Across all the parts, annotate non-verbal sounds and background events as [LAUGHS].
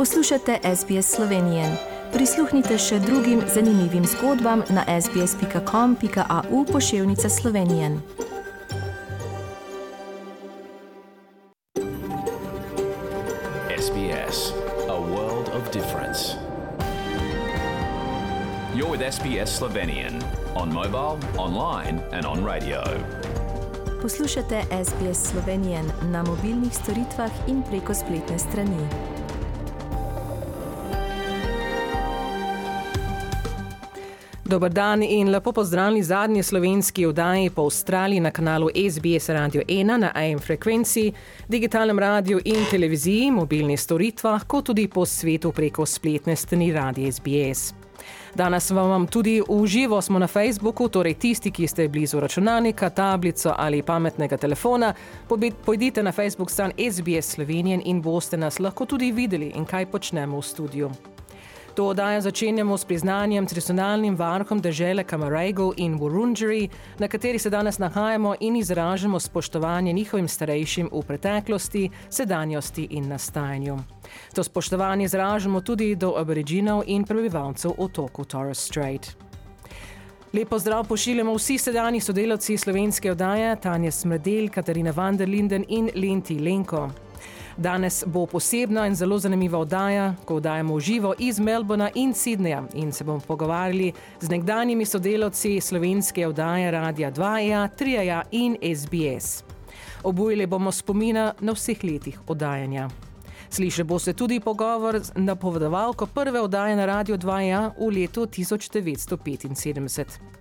Poslušate SBS Slovenije. Prisluhnite še drugim zanimivim zgodbam na sbsp.com.au pošiljka Slovenije. SBS, a world of difference. You're with SBS Slovenian on mobile, online, and on radio. Poslušate SBS Slovenije na mobilnih storitvah in preko spletne strani. Dober dan in lepo pozdravljeni zadnji slovenski oddaji po Avstraliji na kanalu SBS Radio 1 na AM frekvenci, digitalnem radiju in televiziji, mobilnih storitvah, kot tudi po svetu preko spletne strani Radio SBS. Danes vam tudi v živo smo na Facebooku, torej tisti, ki ste blizu računalnika, tablico ali pametnega telefona, pojdite na Facebook stran SBS Slovenije in boste nas lahko tudi videli in kaj počnemo v studiu. To oddajo začenjamo s priznanjem tradicionalnim varhom države Kamarego in Burundžeri, na kateri se danes nahajamo in izražamo spoštovanje njihovim starejšim v preteklosti, sedanjosti in nastajanju. To spoštovanje izražamo tudi do aboriginov in prebivalcev otoku Torres Strait. Lepo zdrav pošiljamo vsi sedanji sodelavci slovenske oddaje, Tanja Smredel, Katarina Vanderlinden in Lenti Lenko. Danes bo posebna in zelo zanimiva oddaja, ko oddajamo živo iz Melbourna in Sydneyja in se bomo pogovarjali z nekdanjimi sodelavci slovenske oddaje Radia 2, 3 in SBS. Obujali bomo spomina na vseh letih oddajanja. Slišali boste tudi pogovor z napovedovalko prve oddaje na Radio 2 v letu 1975.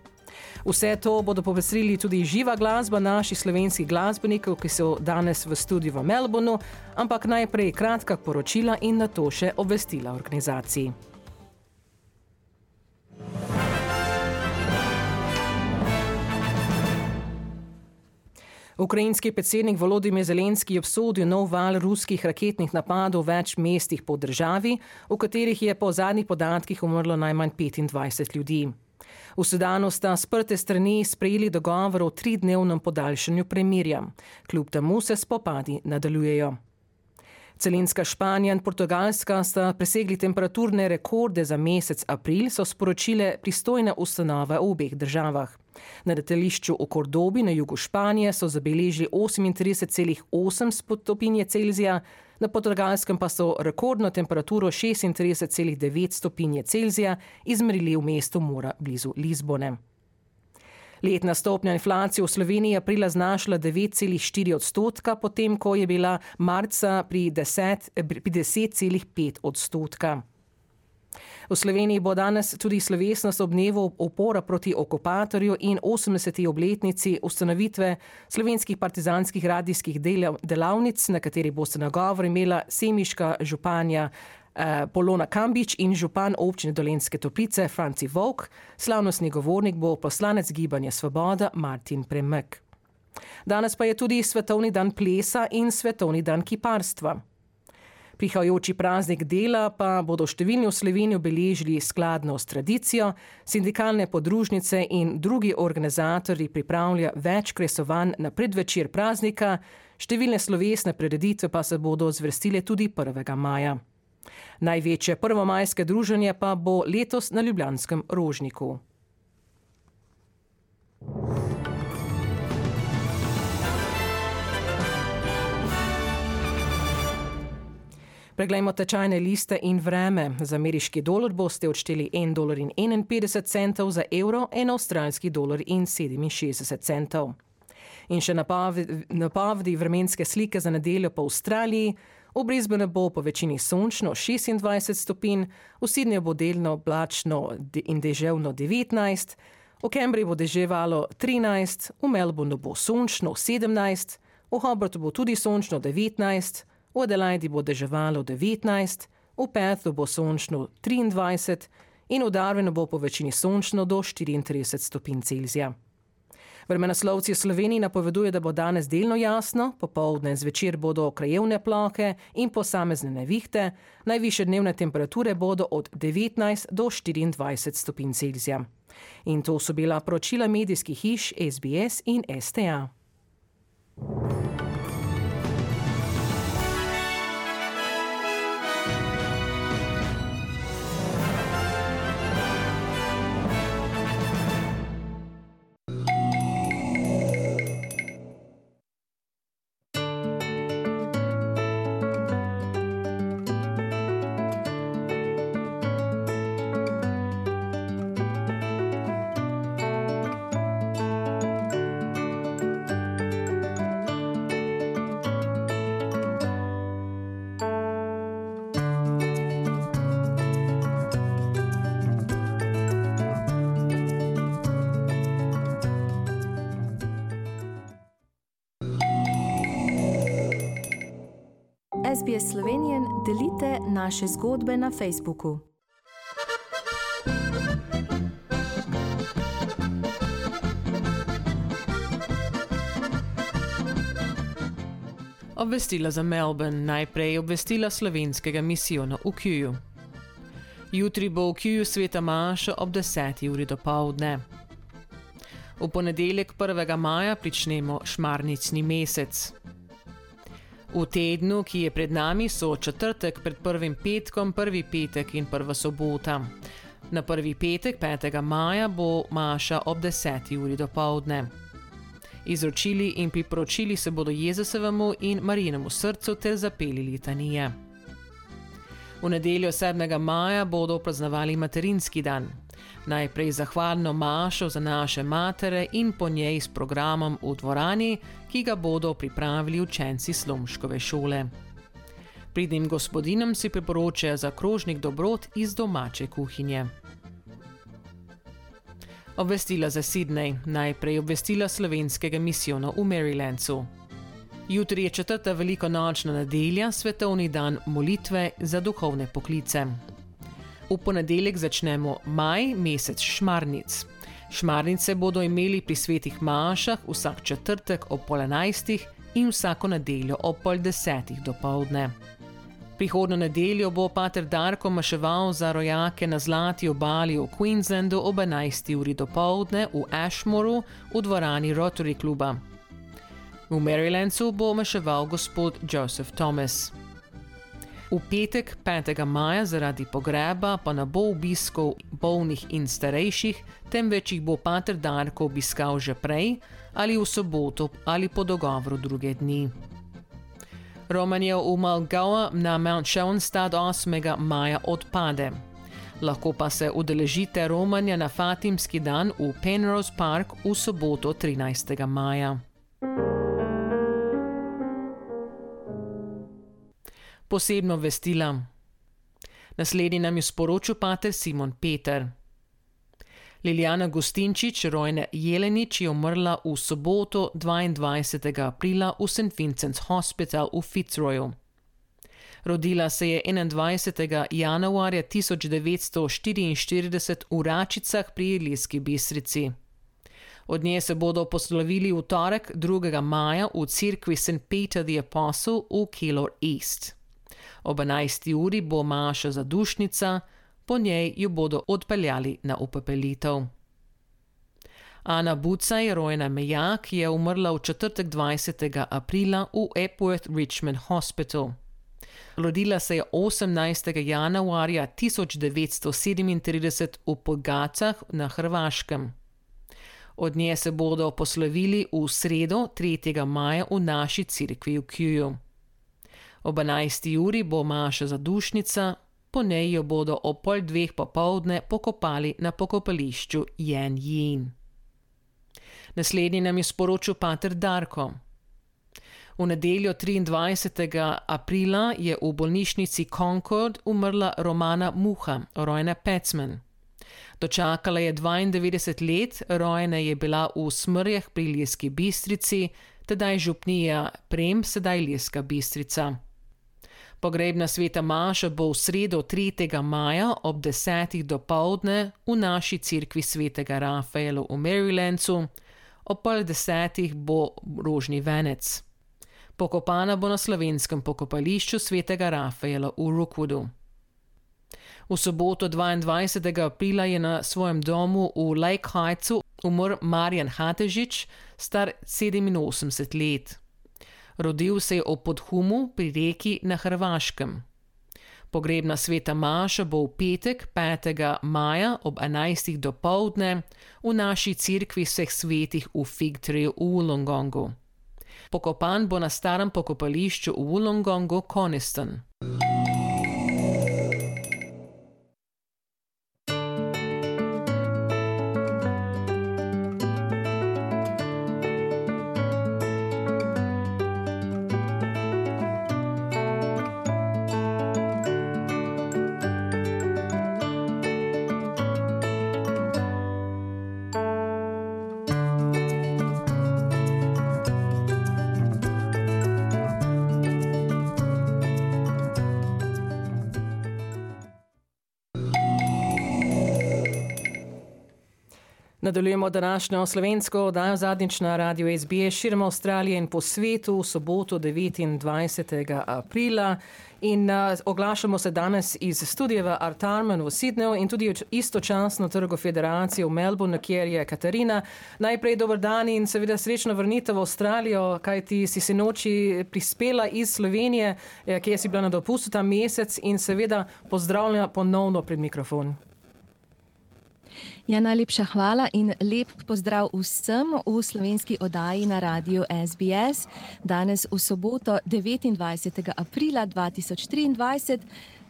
Vse to bodo popestrili tudi živa glasba naših slovenskih glasbenikov, ki so danes v studiu v Melbournu, ampak najprej kratka poročila in na to še obvestila organizaciji. Ukrajinski predsednik Volodimir Zelenski je obsodil nov val ruskih raketnih napadov v več mestih po državi, v katerih je po zadnjih podatkih umrlo najmanj 25 ljudi. V Sudanu sta sprte strani sprejeli dogovor o tridnevnem podaljšanju premirja. Kljub temu se spopadi nadaljujejo. Celinska Španija in Portugalska sta presegli temperaturne rekorde za mesec april, so sporočile pristojne ustanove v obeh državah. Na letališču v Kordobi na jugu Španije so zabeležili 38,8 stopinje Celzija, na Portugalskem pa so rekordno temperaturo 36,9 stopinje Celzija izmerili v mestu Mora blizu Lizbone. Letna stopnja inflacije v Sloveniji je aprila znašala 9,4 odstotka, potem ko je bila marca pri 10,5 10 odstotka. V Sloveniji bo danes tudi slovesnost ob dnevu opora proti okupatorju in 80. obletnici ustanovitve slovenskih partizanskih radijskih delavnic, na kateri boste nagovor imela semiška županja eh, Polona Kambič in župan občine Dolenske toplice Franci Vok, slavnostni govornik bo poslanec Gibanja Svoboda Martin Premek. Danes pa je tudi svetovni dan plesa in svetovni dan kiparstva. Prihajajoči praznik dela pa bodo številni v Sloveniji obeležili skladno s tradicijo, sindikalne podružnice in drugi organizatori pripravljajo več kresovanj na predvečer praznika, številne slovesne prireditve pa se bodo zvrstile tudi 1. maja. Največje prvomajske druženje pa bo letos na Ljubljanskem rožniku. Preglejmo tečajne liste in vreme. Za ameriški dolar boste odšteli 1,51 centov za evro, en avstralski dolar in 67 centov. In še napovedi vremenske slike za nedeljo po Avstraliji. V Brisbane bo po večini sončno 26 stopinj, v Sydneyju bo delno oblačno in deževno 19, v Cambridgeu bo deževalo 13, v Melbourneu bo sončno 17, v Hobartu bo tudi sončno 19, v Adelaidi bo deževalo 19, v Perthu bo sončno 23 in v Darwinu bo po večini sončno do 34 stopinj Celzija. Vremenaslovci v Sloveniji napoveduje, da bo danes delno jasno, popovdne zvečer bodo krajevne plohe in posamezne nevihte, najviše dnevne temperature bodo od 19 do 24 stopinj Celzija. In to so bila poročila medijskih hiš SBS in STA. SBS Slovenijo delite naše zgodbe na Facebooku. Obvestila za Melbourne, najprej obvestila slovenskega misijona v Kjuju. Jutri bo v Kjuju sveta Maša ob 10. uri do povdne. V ponedeljek 1. maja pričnemo šmarnicni mesec. V tednu, ki je pred nami, so četrtek pred prvim petkom, prvi petek in prva sobota. Na prvi petek 5. maja bo Maša ob 10. uri do povdne. Izročili in priporočili se bodo Jezusovemu in Marijinemu srcu ter zapeli litanije. V nedeljo 7. maja bodo praznovali materinski dan. Najprej zahvalno mašo za naše matere in po njej s programom v dvorani, ki ga bodo pripravili učenci Slomškove šole. Pridnim gospodinom si priporočajo za krožnik dobrot iz domače kuhinje. Obvestila za Sydney, najprej obvestila slovenskega misijona v Marylandu. Jutri je četrta velikonočna nedelja, svetovni dan molitve za duhovne poklice. V ponedeljek začnemo maj, mesec šmarnic. Šmarnice bodo imeli pri svetih mašah vsak četrtek ob pol enajstih in vsako nedeljo ob pol desetih do povdne. Prihodno nedeljo bo pater Darko maševal za rojake na zlati obali v Queenslandu ob 11. uri do povdne v Ashmoru v dvorani Rotary kluba. V Marylandu bo maševal gospod Joseph Thomas. V petek 5. maja zaradi pogreba pa ne bo obiskov bolnih in starejših, temveč jih bo pater Darko obiskal že prej ali v soboto ali po dogovoru druge dni. Romanje v Malgawa na Mount Schoenstad 8. maja odpade. Lahko pa se udeležite romanja na Fatimski dan v Penrose Park v soboto 13. maja. Posebno vestila. Naslednji nam je sporočil pater Simon Peter. Liljana Gostinčič, rojena Jelenič, je umrla v soboto 22. aprila v St. Vincent's Hospital v Fitzroyu. Rodila se je 21. januarja 1944 v Račicah pri Elijski Bistrici. Od nje se bodo poslovili v torek 2. maja v cerkvi St. Peter the Apostle v Keilor East. Ob 11. uri bo Maša zadušnica, po njej jo bodo odpeljali na upepelitev. Ana Buca je rojena Meja, ki je umrla v četrtek 20. aprila v Epworth Richmond Hospital. Rodila se je 18. januarja 1937 v Pogacah na Hrvaškem. Od nje se bodo poslovili v sredo 3. maja v naši cerkvi v Kjuju. Ob 11. uri bo Maša zadušnica, po njej jo bodo ob pol dveh popovdne pokopali na pokopališču Jen Jin. Naslednji nam je sporočil pater Darko. V nedeljo 23. aprila je v bolnišnici Concord umrla Romana Muha, rojena Pecman. Dočakala je 92 let, rojena je bila v smrjah pri Lijeski bistrici, tedaj župnija Prem, sedaj Lijeska bistrica. Pogrebna sveta Maša bo v sredo 3. maja ob 10. do povdne v naši cerkvi svetega Rafaela v Marylandu, ob pol desetih bo rožni venec. Pokopana bo na slovenskem pokopališču svetega Rafaela v Rookwoodu. V soboto 22. aprila je na svojem domu v Lake Heightsu umrl Marjan Hatežič, star 87 let. Rodil se je v Podhumu pri reki na Hrvaškem. Pogrebna sveta Maša bo v petek 5. maja ob 11. do povdne v naši cerkvi vseh svetih v Figtriju v Wollongongu. Pokopan bo na starem pokopališču v Wollongongu Coniston. Nadaljujemo današnjo slovensko oddajo zadnjič na radiju SBS širom Avstralije in po svetu v soboto 29. aprila. In uh, oglašamo se danes iz studijeva Artarman v Sydneyju in tudi istočasno trgo federacije v Melbourne, kjer je Katarina. Najprej dober dan in seveda srečno vrnite v Avstralijo, kaj ti si se noči prispela iz Slovenije, eh, kjer si bila na dopustu ta mesec in seveda pozdravljena ponovno pred mikrofon. Ja, najlepša hvala in lep pozdrav vsem v slovenski oddaji na radiju SBS. Danes v soboto 29. aprila 2023.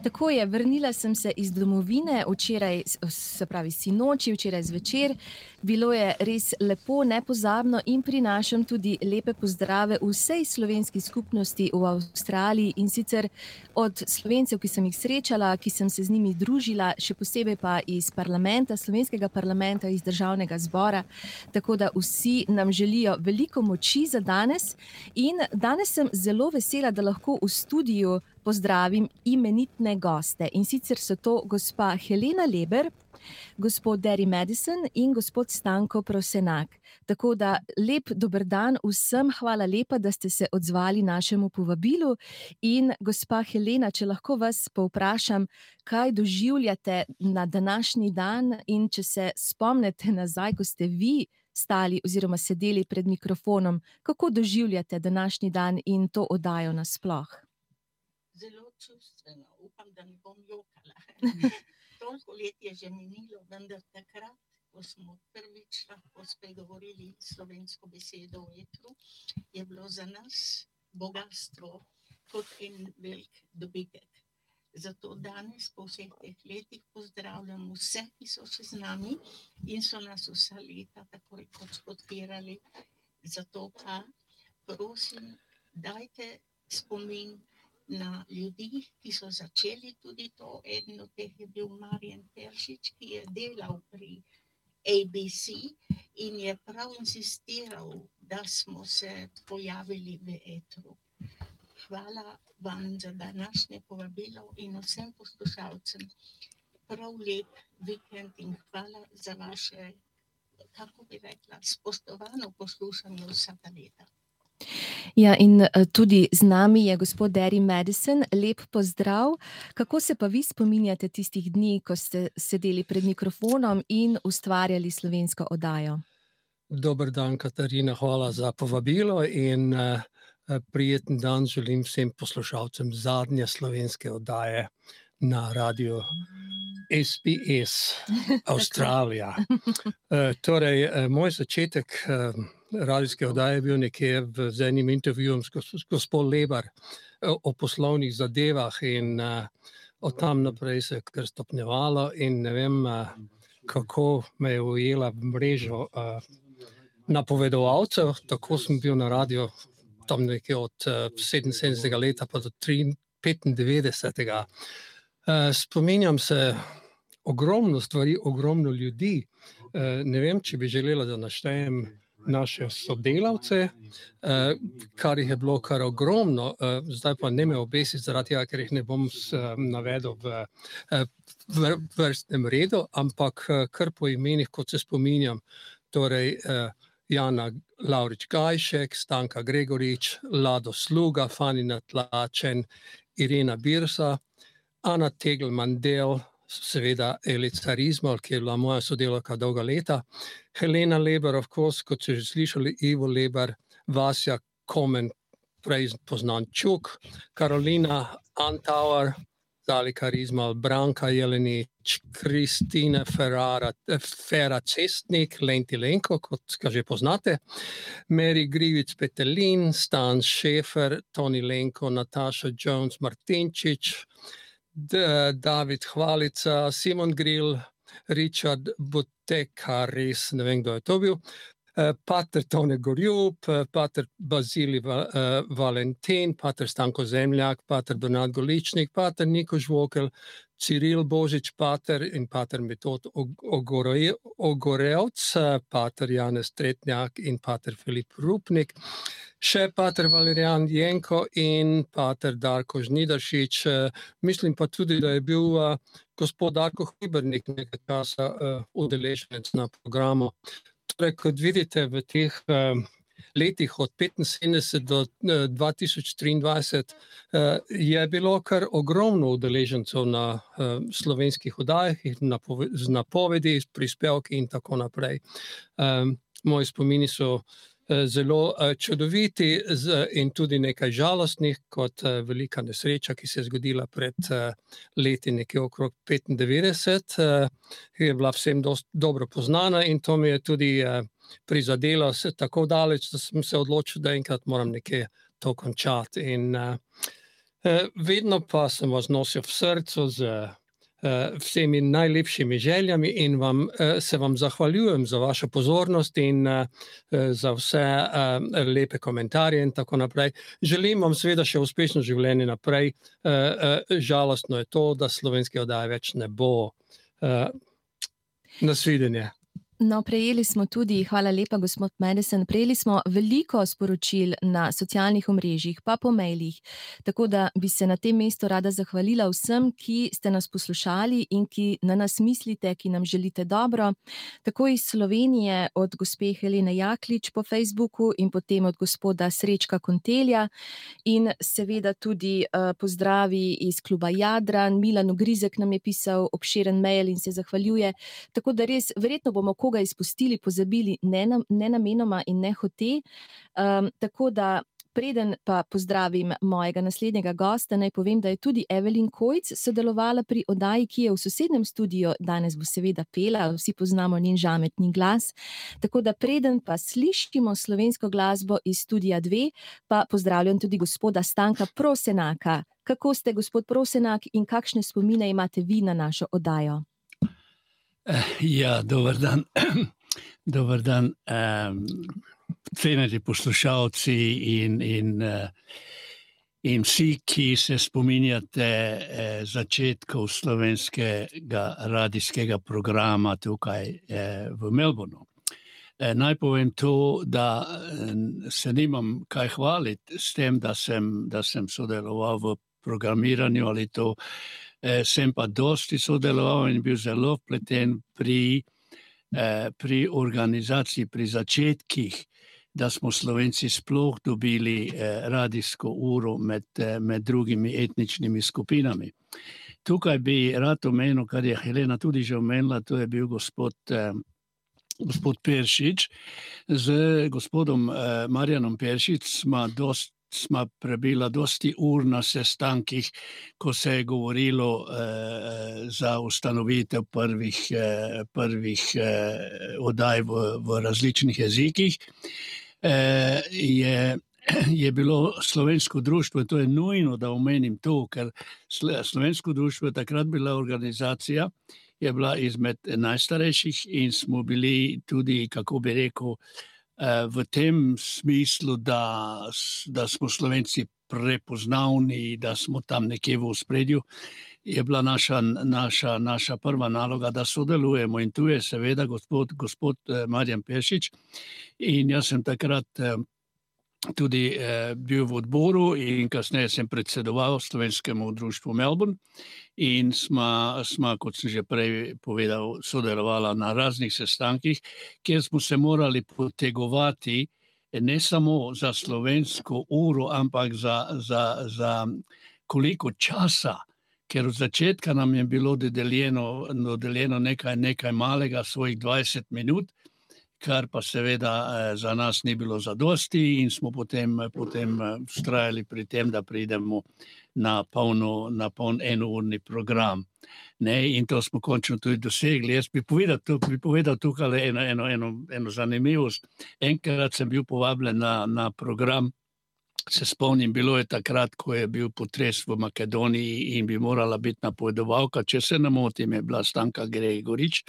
Tako je, vrnila sem se iz domovine, včeraj, se pravi, si noči, včeraj zvečer. Bilo je res lepo, nepozabno in prinašam tudi lepe pozdrave vsej slovenski skupnosti v Avstraliji in sicer od slovencev, ki sem jih srečala, ki sem se z njimi družila, še posebej pa iz parlamenta, slovenskega parlamenta, iz državnega zbora. Tako da vsi nam želijo veliko moči za danes. In danes sem zelo vesela, da lahko v studiu pozdravim imenitne goste. In sicer so to gospa Helena Leber, gospod Derry Madison in gospod Stanko Prosenak. Tako da lep dober dan vsem, hvala lepa, da ste se odzvali našemu povabilu. In gospa Helena, če lahko vas povprašam, kaj doživljate na današnji dan in če se spomnite nazaj, ko ste vi. Stali oziroma sedeli pred mikrofonom, kako doživljate današnji dan in to oddajo nasplošno? zelo čustveno, upam, da ne bom jokala. [LAUGHS] Toliko let je že minilo, vendar takrat, ko smo prvič lahko spregovorili slovensko besedo v etru, je bilo za nas bogatstvo kot en velik dobitek. Zato danes, po vseh teh letih, pozdravljam vse, ki so še z nami in so nas vsa leta tako rekoč podpirali. Zato pa prosim, dajte spomin na ljudi, ki so začeli tudi to. Eden od teh je bil Marjan Peršič, ki je delal pri ABC in je prav insistiral, da smo se pojavili v etru. Hvala vam za današnje povabilo in vsem poslušalcem. Prav lep vikend in hvala za vaše, kako bi rekla, spoštovano poslušanje vsega leta. Ja, in eh, tudi z nami je gospod Derry Madison. Lep pozdrav. Kako se pa vi spominjate tistih dni, ko ste sedeli pred mikrofonom in ustvarjali slovensko oddajo? Dober dan, Katarina, hvala za povabilo in uh, prijeten dan želim vsem poslušalcem zadnje slovenske oddaje na radiju SPS [LAUGHS] Avstralija. uh, torej, uh, moj začetek. Uh, radijske oddaje je bil nekje v enem intervjuju s gospodom Lebar eh, o poslovnih zadevah, in uh, od tam naprej se je kar stopnjevalo. Ne vem, uh, kako me je ujela mreža uh, napovedovalcev. Tako sem bil na radiju tam nekje od uh, 77. leta pa do 95. Uh, spominjam se ogromno stvari, ogromno ljudi. Uh, ne vem, če bi želela, da naštejem naše sodelavce, eh, kar jih je bilo kar ogromno, eh, zdaj pa ne me obesiti, zaradi tega, ker jih ne bom eh, navedel v vrstnem redu, ampak kar po imenih, kot se spominjam, torej Jana Laurič Gajšek, Stanka Gregorič, Lado Sluga, Fanina Tlačen, Irena Birsa, Ana Tegel Mandel, seveda Elica Rizmal, ki je bila moja sodelovka dolga leta, Helena Leber, of course, kot ste že slišali, Ivo Leber, Vasja Komen, prej poznan Čuk, Karolina Antauer, Zalika Rizmal, Branka Jelenič, Kristina Ferrara, Fera Cestnik, Lenti Lenko, kot ga že poznate, Mary Grivic Petelin, Stan Šefer, Toni Lenko, Nataša Jones, Martinčič, David Hvalica, Simon Grill, Richard Botekaris, ne vem, kdo je to bil, eh, Pater Tone Gorjub, eh, Pater Bazili eh, Valentin, Pater Stanko Zemljak, Pater Donat Goličnik, Pater Niko Žvokel, Ciril Božič, pater in pater Metod Ogorevc, pater Janez Tretnjak in pater Filip Rupnik, še pater Valerijan Jenko in pater Darko Žnidaršič. Mislim pa tudi, da je bil gospod Darko Hibernik nekaj časa udeleženec na programu. Torej, kot vidite, v teh letih od 75 do 2023 je bilo kar ogromno udeležencev na slovenskih oddajah z napovedi, prispevki in tako naprej. Moji spomini so zelo čudoviti in tudi nekaj žalostnih, kot velika nesreča, ki se je zgodila pred leti nekje okrog petindevetdeset, je bila vsem dosti dobro poznana in to me je tudi prizadelo tako daleč, da sem se odločil, da enkrat moram nekje to končati in vedno pa sem vas nosil v srcu z vsemi najlepšimi željami in vam se vam zahvaljujem za vašo pozornost in za vse lepe komentarje in tako naprej. Želim vam seveda še uspešno življenje naprej. Žalostno je to, da slovenske oddaje več ne bo. Nasvidenje. No, prejeli smo tudi, hvala lepa, gospod Madison, prejeli smo veliko sporočil na socialnih omrežjih pa po mailih, tako da bi se na tem mestu rada zahvalila vsem, ki ste nas poslušali in ki na nas mislite, ki nam želite dobro. Tako iz Slovenije od gospe Helene Jaklič po Facebooku in potem od gospoda Srečka Kontelja in seveda tudi pozdravi iz kluba Jadran, Milan Ogrizek nam je pisal obširen mail in se zahvaljuje. Tako da res, verjetno bomo koga izpustili, pozabili nenamenoma in nehote. Tako da preden pa pozdravim mojega naslednjega gosta, naj povem, da je tudi Evelin Kojc sodelovala pri oddaji, ki je v sosednjem studiu, danes bo seveda pela, vsi poznamo njen žametni glas. Tako da preden pa slišimo slovensko glasbo iz studia dve, pa pozdravljam tudi gospoda Stanka Prosenaka. Kako ste, gospod Prosenak, in kakšne spomine imate vi na našo oddajo? Ja, dober dan, [CLEARS THROAT] dober dan, cenjeni poslušalci in, in, in vsi, ki se spominjate začetkov slovenskega radijskega programa tukaj v Melbournu. Naj povem to, da se nimam kaj hvaliti s tem, da sem, da sem sodeloval v programiranju ali to, sem pa dosti sodeloval in bil zelo vpleten pri, pri organizaciji, pri začetkih, da smo Slovenci sploh dobili radijsko uro med, med drugimi etničnimi skupinami. Tukaj bi rad omenil, kar je Helena tudi že omenila, to je bil gospod gospod Peršič. Z gospodom Marjanom Peršič sva dosti sva prebila dosti ur na sestankih, ko se je govorilo za ustanovitev prvih, prvih oddaj v, v različnih jezikih. Je, je bilo slovensko društvo, to je nujno, da omenim to, ker slovensko društvo je takrat bila organizacija, je bila izmed najstarejših in smo bili tudi, kako bi rekel, v tem smislu, da, da smo Slovenci prepoznavni, da smo tam nekje v ospredju, je bila naša, naša, naša prva naloga, da sodelujemo. In tu je seveda gospod, gospod Marjan Peršič. In jaz sem takrat tudi bil v odboru in kasneje sem predsedoval Slovenskemu društvu Melbourne. In sva, sva, kot sem že prej povedal, sodelovala na raznih sestankih, kjer smo se morali potegovati ne samo za slovensko uro, ampak za, za, za koliko časa, ker od začetka nam je bilo dodeljeno, dodeljeno nekaj, nekaj malega, svojih dvajset minut, kar pa seveda za nas ni bilo zadosti in smo potem, potem vztrajali pri tem, da pridemo na polno, na poln enourni program. Ne, in to smo končno tudi dosegli. Jaz bi povedal, bi povedal tukajle eno, eno, eno, eno zanimivost. Enkrat sem bil povabljen na, na program, se spomnim, bilo je takrat, ko je bil potres v Makedoniji in bi morala biti napovedovalka, če se ne motim, je bila Stanka Gregorič,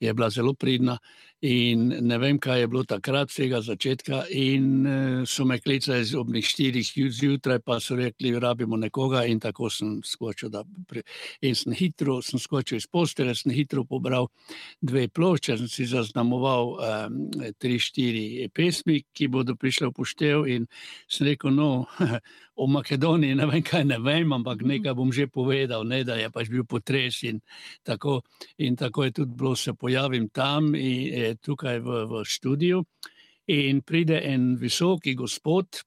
je bila zelo pridna. In ne vem, kaj je bilo takrat, vsega začetka. In uh, so me klicali ob njih štirih zjutraj, pa so rekli, rabimo nekoga. In tako sem skočil. Pri... In sem hitro, sem skočil iz postelje, sem hitro pobral dve plošče, sem si zaznamoval um, tri, štiri pesmi, ki bodo prišle v poštev. In sem rekel, no, [LAUGHS] o Makedoniji ne vem, kaj ne vem, ampak mhm. nekaj bom že povedal, ne, da je pač bil potres. In tako, in tako je tudi bilo, se pojavim tam. In, tukaj v, v študiju. In pride en visoki gospod,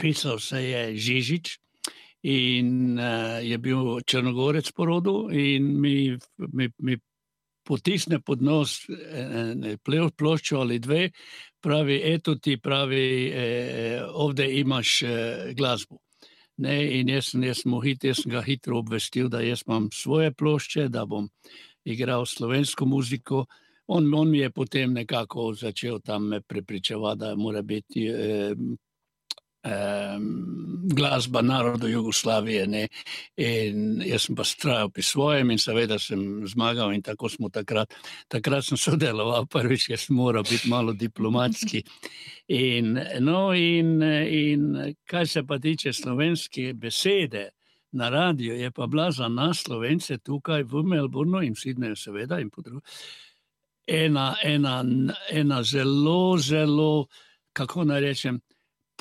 pisal se je Žižič, in uh, je bil črnogorec po rodu, in mi, mi, mi potisne pod nos eno ploščo ali dve, pravi: Eto ti pravi, eh, ovde imaš eh, glasbo. Ne, in jaz jaz, hit, jaz sem ga hitro obvestil, da jaz imam svoje plošče, da bom igral slovensko muziko. On, on mi je potem nekako začel tam prepričevati, da mora biti eh, eh, glasba narodu Jugoslavije. Ne? In jaz sem pa strajal pri svojem in seveda sem zmagal in tako smo takrat. Takrat sem sodeloval prvič, ker sem moral biti malo diplomatski. In, no, in, in kaj se pa tiče slovenske besede. Na radiju je pa bila za nas, slovence, tukaj v Melbournu in Sydneyju, seveda, in po drugem ena, ena, ena zelo, zelo, kako naj rečem,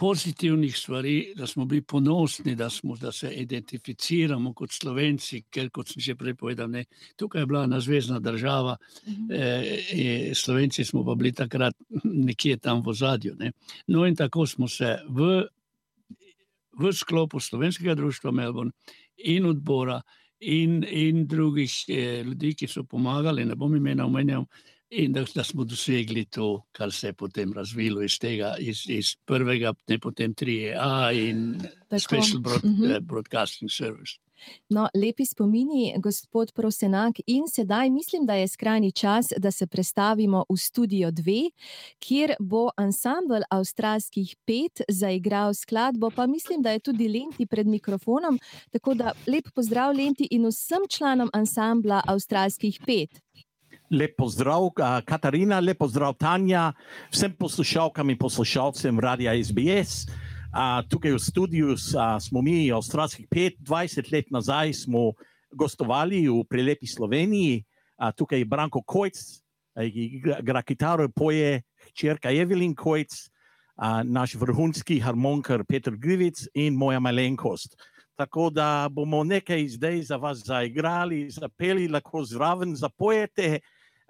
pozitivnih stvari, da smo bili ponosni, da, smo, da se identificiramo kot slovenci, ker kot sem že prej povedal, ne, tukaj je bila ena zvezdna država, mhm. eh, slovenci smo pa bili takrat nekje tam v zadju. Ne. No, in tako smo se v, v sklopu slovenskega društva Melbourne in odbora in, in drugih eh, ljudi, ki so pomagali, ne bom imena omenjal, in da, da smo dosegli to, kar se je potem razvilo iz tega, iz, iz prvega, ne potem 3A in Tako. Special broad, uh -huh. Broadcasting Service. No, lepi spomini, gospod Prosenak, in sedaj mislim, da je skrajni čas, da se prestavimo v studio 2, kjer bo ansambl avstralskih pet zaigral skladbo, pa mislim, da je tudi Lenti pred mikrofonom. Tako da lep pozdrav Lenti in vsem članom ansambla avstralskih pet. Lep pozdrav, Katarina, lep pozdrav, Tanja, vsem poslušalkam in poslušalcem Radia SBS. A, tukaj v studiu a, smo mi, avstralskih pet, 20 let nazaj smo gostovali v prelepi Sloveniji. A, tukaj je Branko Kojc, igra kitaro, poje hčerka Evelin Kojc, a, naš vrhunski harmonikar Petr Grivic in moja malenkost. Tako da bomo nekaj zdaj za vas zaigrali, zapeli, lahko zraven zapojete.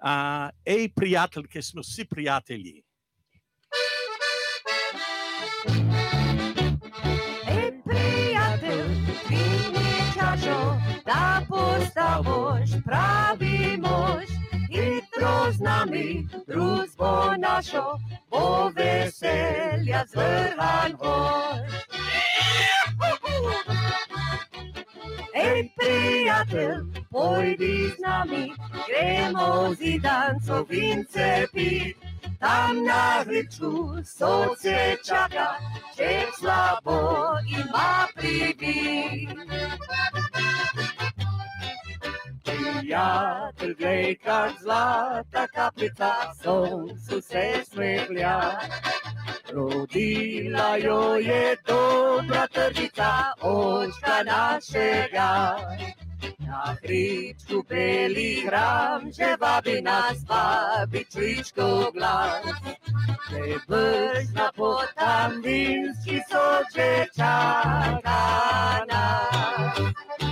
A, ej, prijatelj, ki smo vsi prijatelji. da postaviš pravi mož, hitro z nami, družbo našo, bo veselja zvrhan vož. Ej, prijatelj, pojdi z nami, gremo zidanco vince pit. Tam na hribčku soce čaka, če slabo ima pribit. Prijatelj, glej, kak zlata kapljica, soncu se smehlja. Rodila jo je dobra tržica, očka našega. Na hribčku beli hram, že vabi nas, vabi čvičko glas. Če brž na potam vinski soče čaka nas.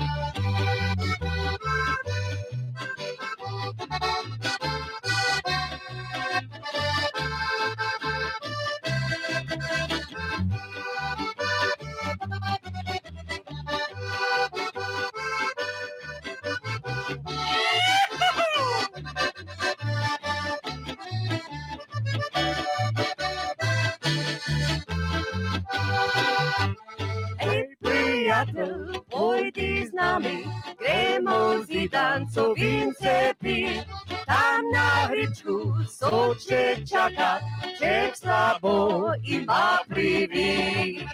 Zidanco vince pi. Tam na hribčku soče čaka, če slabo ima privi.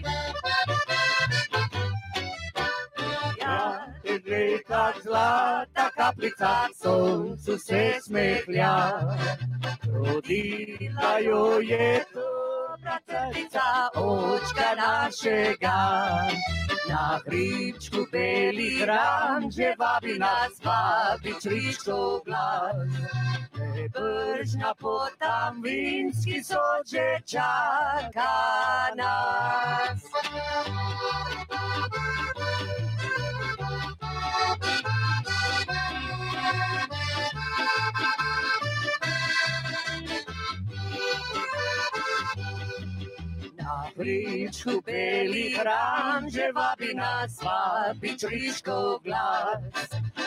Ja, te gre, kak zlata kaplica soncu se smehlja. Rodila jo je dobra carica očka našega. Na hričku beli hram, že vabi nas, vabi čričko glas. Bržna potam vinski soče čaka nas. Na hričku beli hram, že vabi nas, vabi čriškov glas.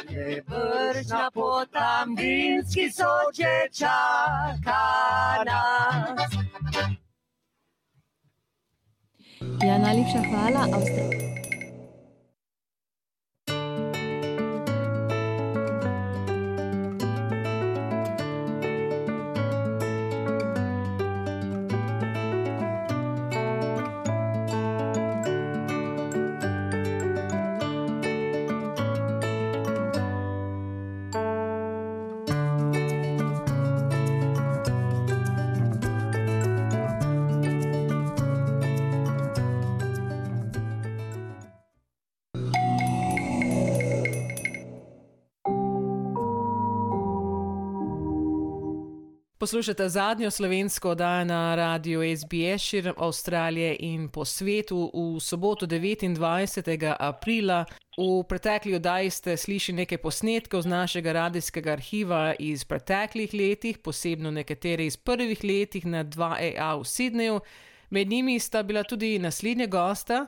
Je bržna potam vinski soče čaka nas. Ja, najlepša hvala. Avstra... Poslušate zadnjo slovensko oddajo na radiju SBS širom Avstralije in po svetu v soboto 29. aprila. V pretekli oddaji ste slišali nekaj posnetkov z našega radijskega arhiva iz preteklih letih, posebno nekatere iz prvih letih na 2EA v Sydneyju. Med njimi sta bila tudi naslednja gosta.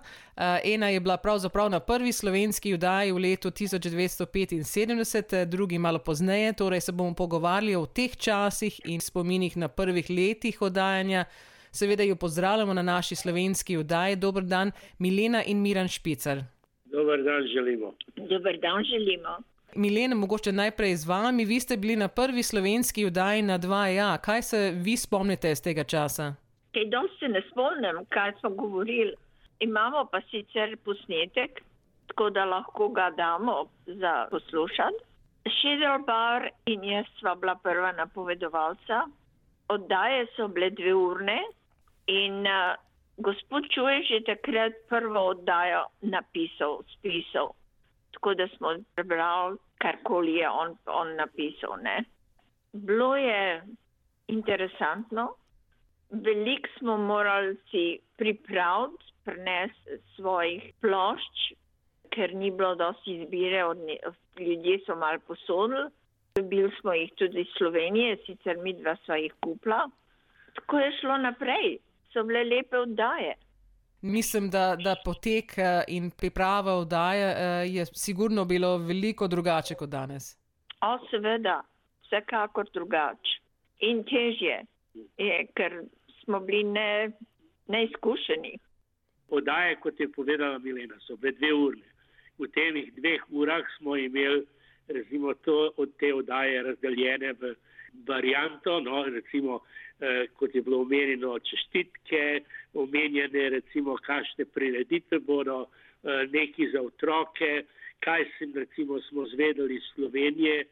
Ena je bila pravzaprav na prvi slovenski vdaji v letu 1975, drugi malo pozneje, torej se bomo pogovarjali o teh časih in spominih na prvih letih oddajanja. Seveda jo pozdravljamo na naši slovenski vdaji. Dobr dan, Milena in Miran Špicar. Dober dan želimo. Dober dan želimo. Milena, mogoče najprej z vami. Vi ste bili na prvi slovenski vdaji na 2A. Kaj se vi spomnite iz tega časa? Kaj dosti se ne spomnim, kaj smo govorili. Imamo pa sicer posnetek, tako da lahko ga damo za poslušati. Šedelbar in jaz sva bila prva napovedovalca. Oddaje so bile dve urne in uh, gospod Čuješ je takrat prvo oddajo napisal, spisal. Tako da smo prebrali, karkoli je on, on napisal. Ne. Bilo je interesantno, Veliko smo morali si pripraviti, prenesti svojih plošč, ker ni bilo dosti izbire, od ljudje so malo posodili. Dobili smo jih tudi iz Slovenije, sicer mi dva sva jih kupila. Tako je šlo naprej, so bile lepe oddaje. Mislim, da, da potek in priprava oddaje je sigurno bilo veliko drugače kot danes. O, seveda, vsekakor drugače in težje, je, ker smo bili ne, neizkušeni. Podaje, kot je povedala Milena, so bile dve urne. V teh dveh urah smo imeli recimo, to, od te oddaje razdeljene v varianto, no, recimo, eh, kot je bilo omenjeno, čestitke, omenjene, recimo, kakšne prireditve bodo, eh, neki za otroke, kaj sem, recimo, smo zvedeli iz Slovenije.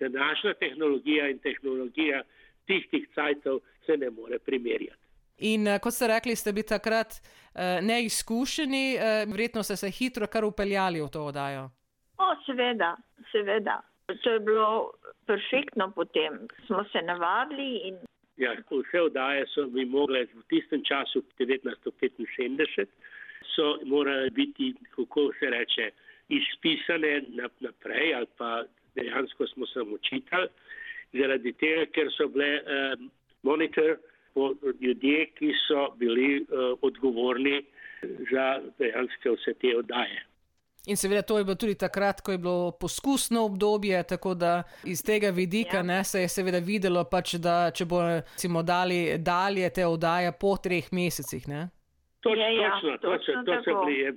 Današnja tehnologija in tehnologija tistih cajtov se ne more primerjati. In kot ste rekli, ste bili takrat uh, neizkušeni, uh, verjetno ste se hitro kar upeljali v to oddajo. O, seveda, seveda. To je bilo perfektno potem. Smo se navadili. In... Ja, vse oddaje so mi mogle v tistem času, 1975, so morale biti, kako se reče, izpisane naprej ali pa dejansko smo se učitali zaradi tega, ker so bile eh, monitor ljudje, ki so bili eh, odgovorni za dejansko vse te oddaje. In seveda to je bilo tudi takrat, ko je bilo poskusno obdobje, tako da iz tega vidika ja. ne, se je seveda videlo, pač, da če bo recimo dali dalje te oddaje po treh mesecih. Ne? Točno, Ja, ja, točno, točno točno, to so tako. bili je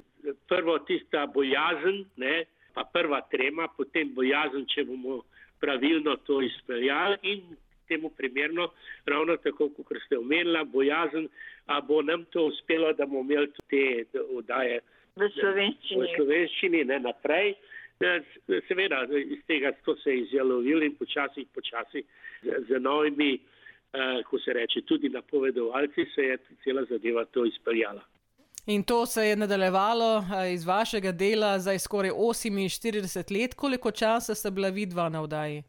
prvo tista bojazen, ne, pa prva trema, potem bojazen, če bomo pravilno to izpeljali in temu primerno, ravno tako, kot ste omenila, bojazen, a bo nam to uspelo, da bomo imeli te oddaje V slovenščini. v slovenščini ne naprej. Seveda, iz tega so se izjalovili in počasi, počasi z, z novimi, uh, ko se reče, tudi napovedovalci, se je cela zadeva to izpeljala. In to se je nadaljevalo iz vašega dela za skoraj 48 let. Koliko časa sta bila vidva na vdaji?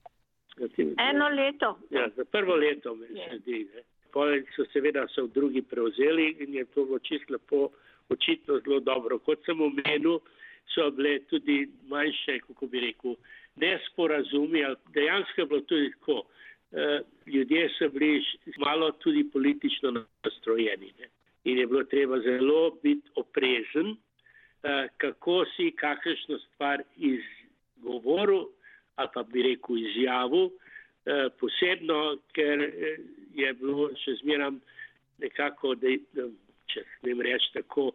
Eno leto. Ja, za prvo leto me se zdi. Poleg so seveda so drugi prevzeli in je to čisto lepo, očitno zelo dobro. Kot sem omenil, so bile tudi manjše, kako bi rekel, nesporazumi, dejansko je bilo tudi tako. Uh, ljudje so bili malo tudi politično nastrojeni ne? in je bilo treba zelo biti oprezen, uh, kako si kakršno stvar izgovoril ali pa bi rekel izjavil, uh, posebno, ker je bilo še zmeram nekako, da, če ne reč tako,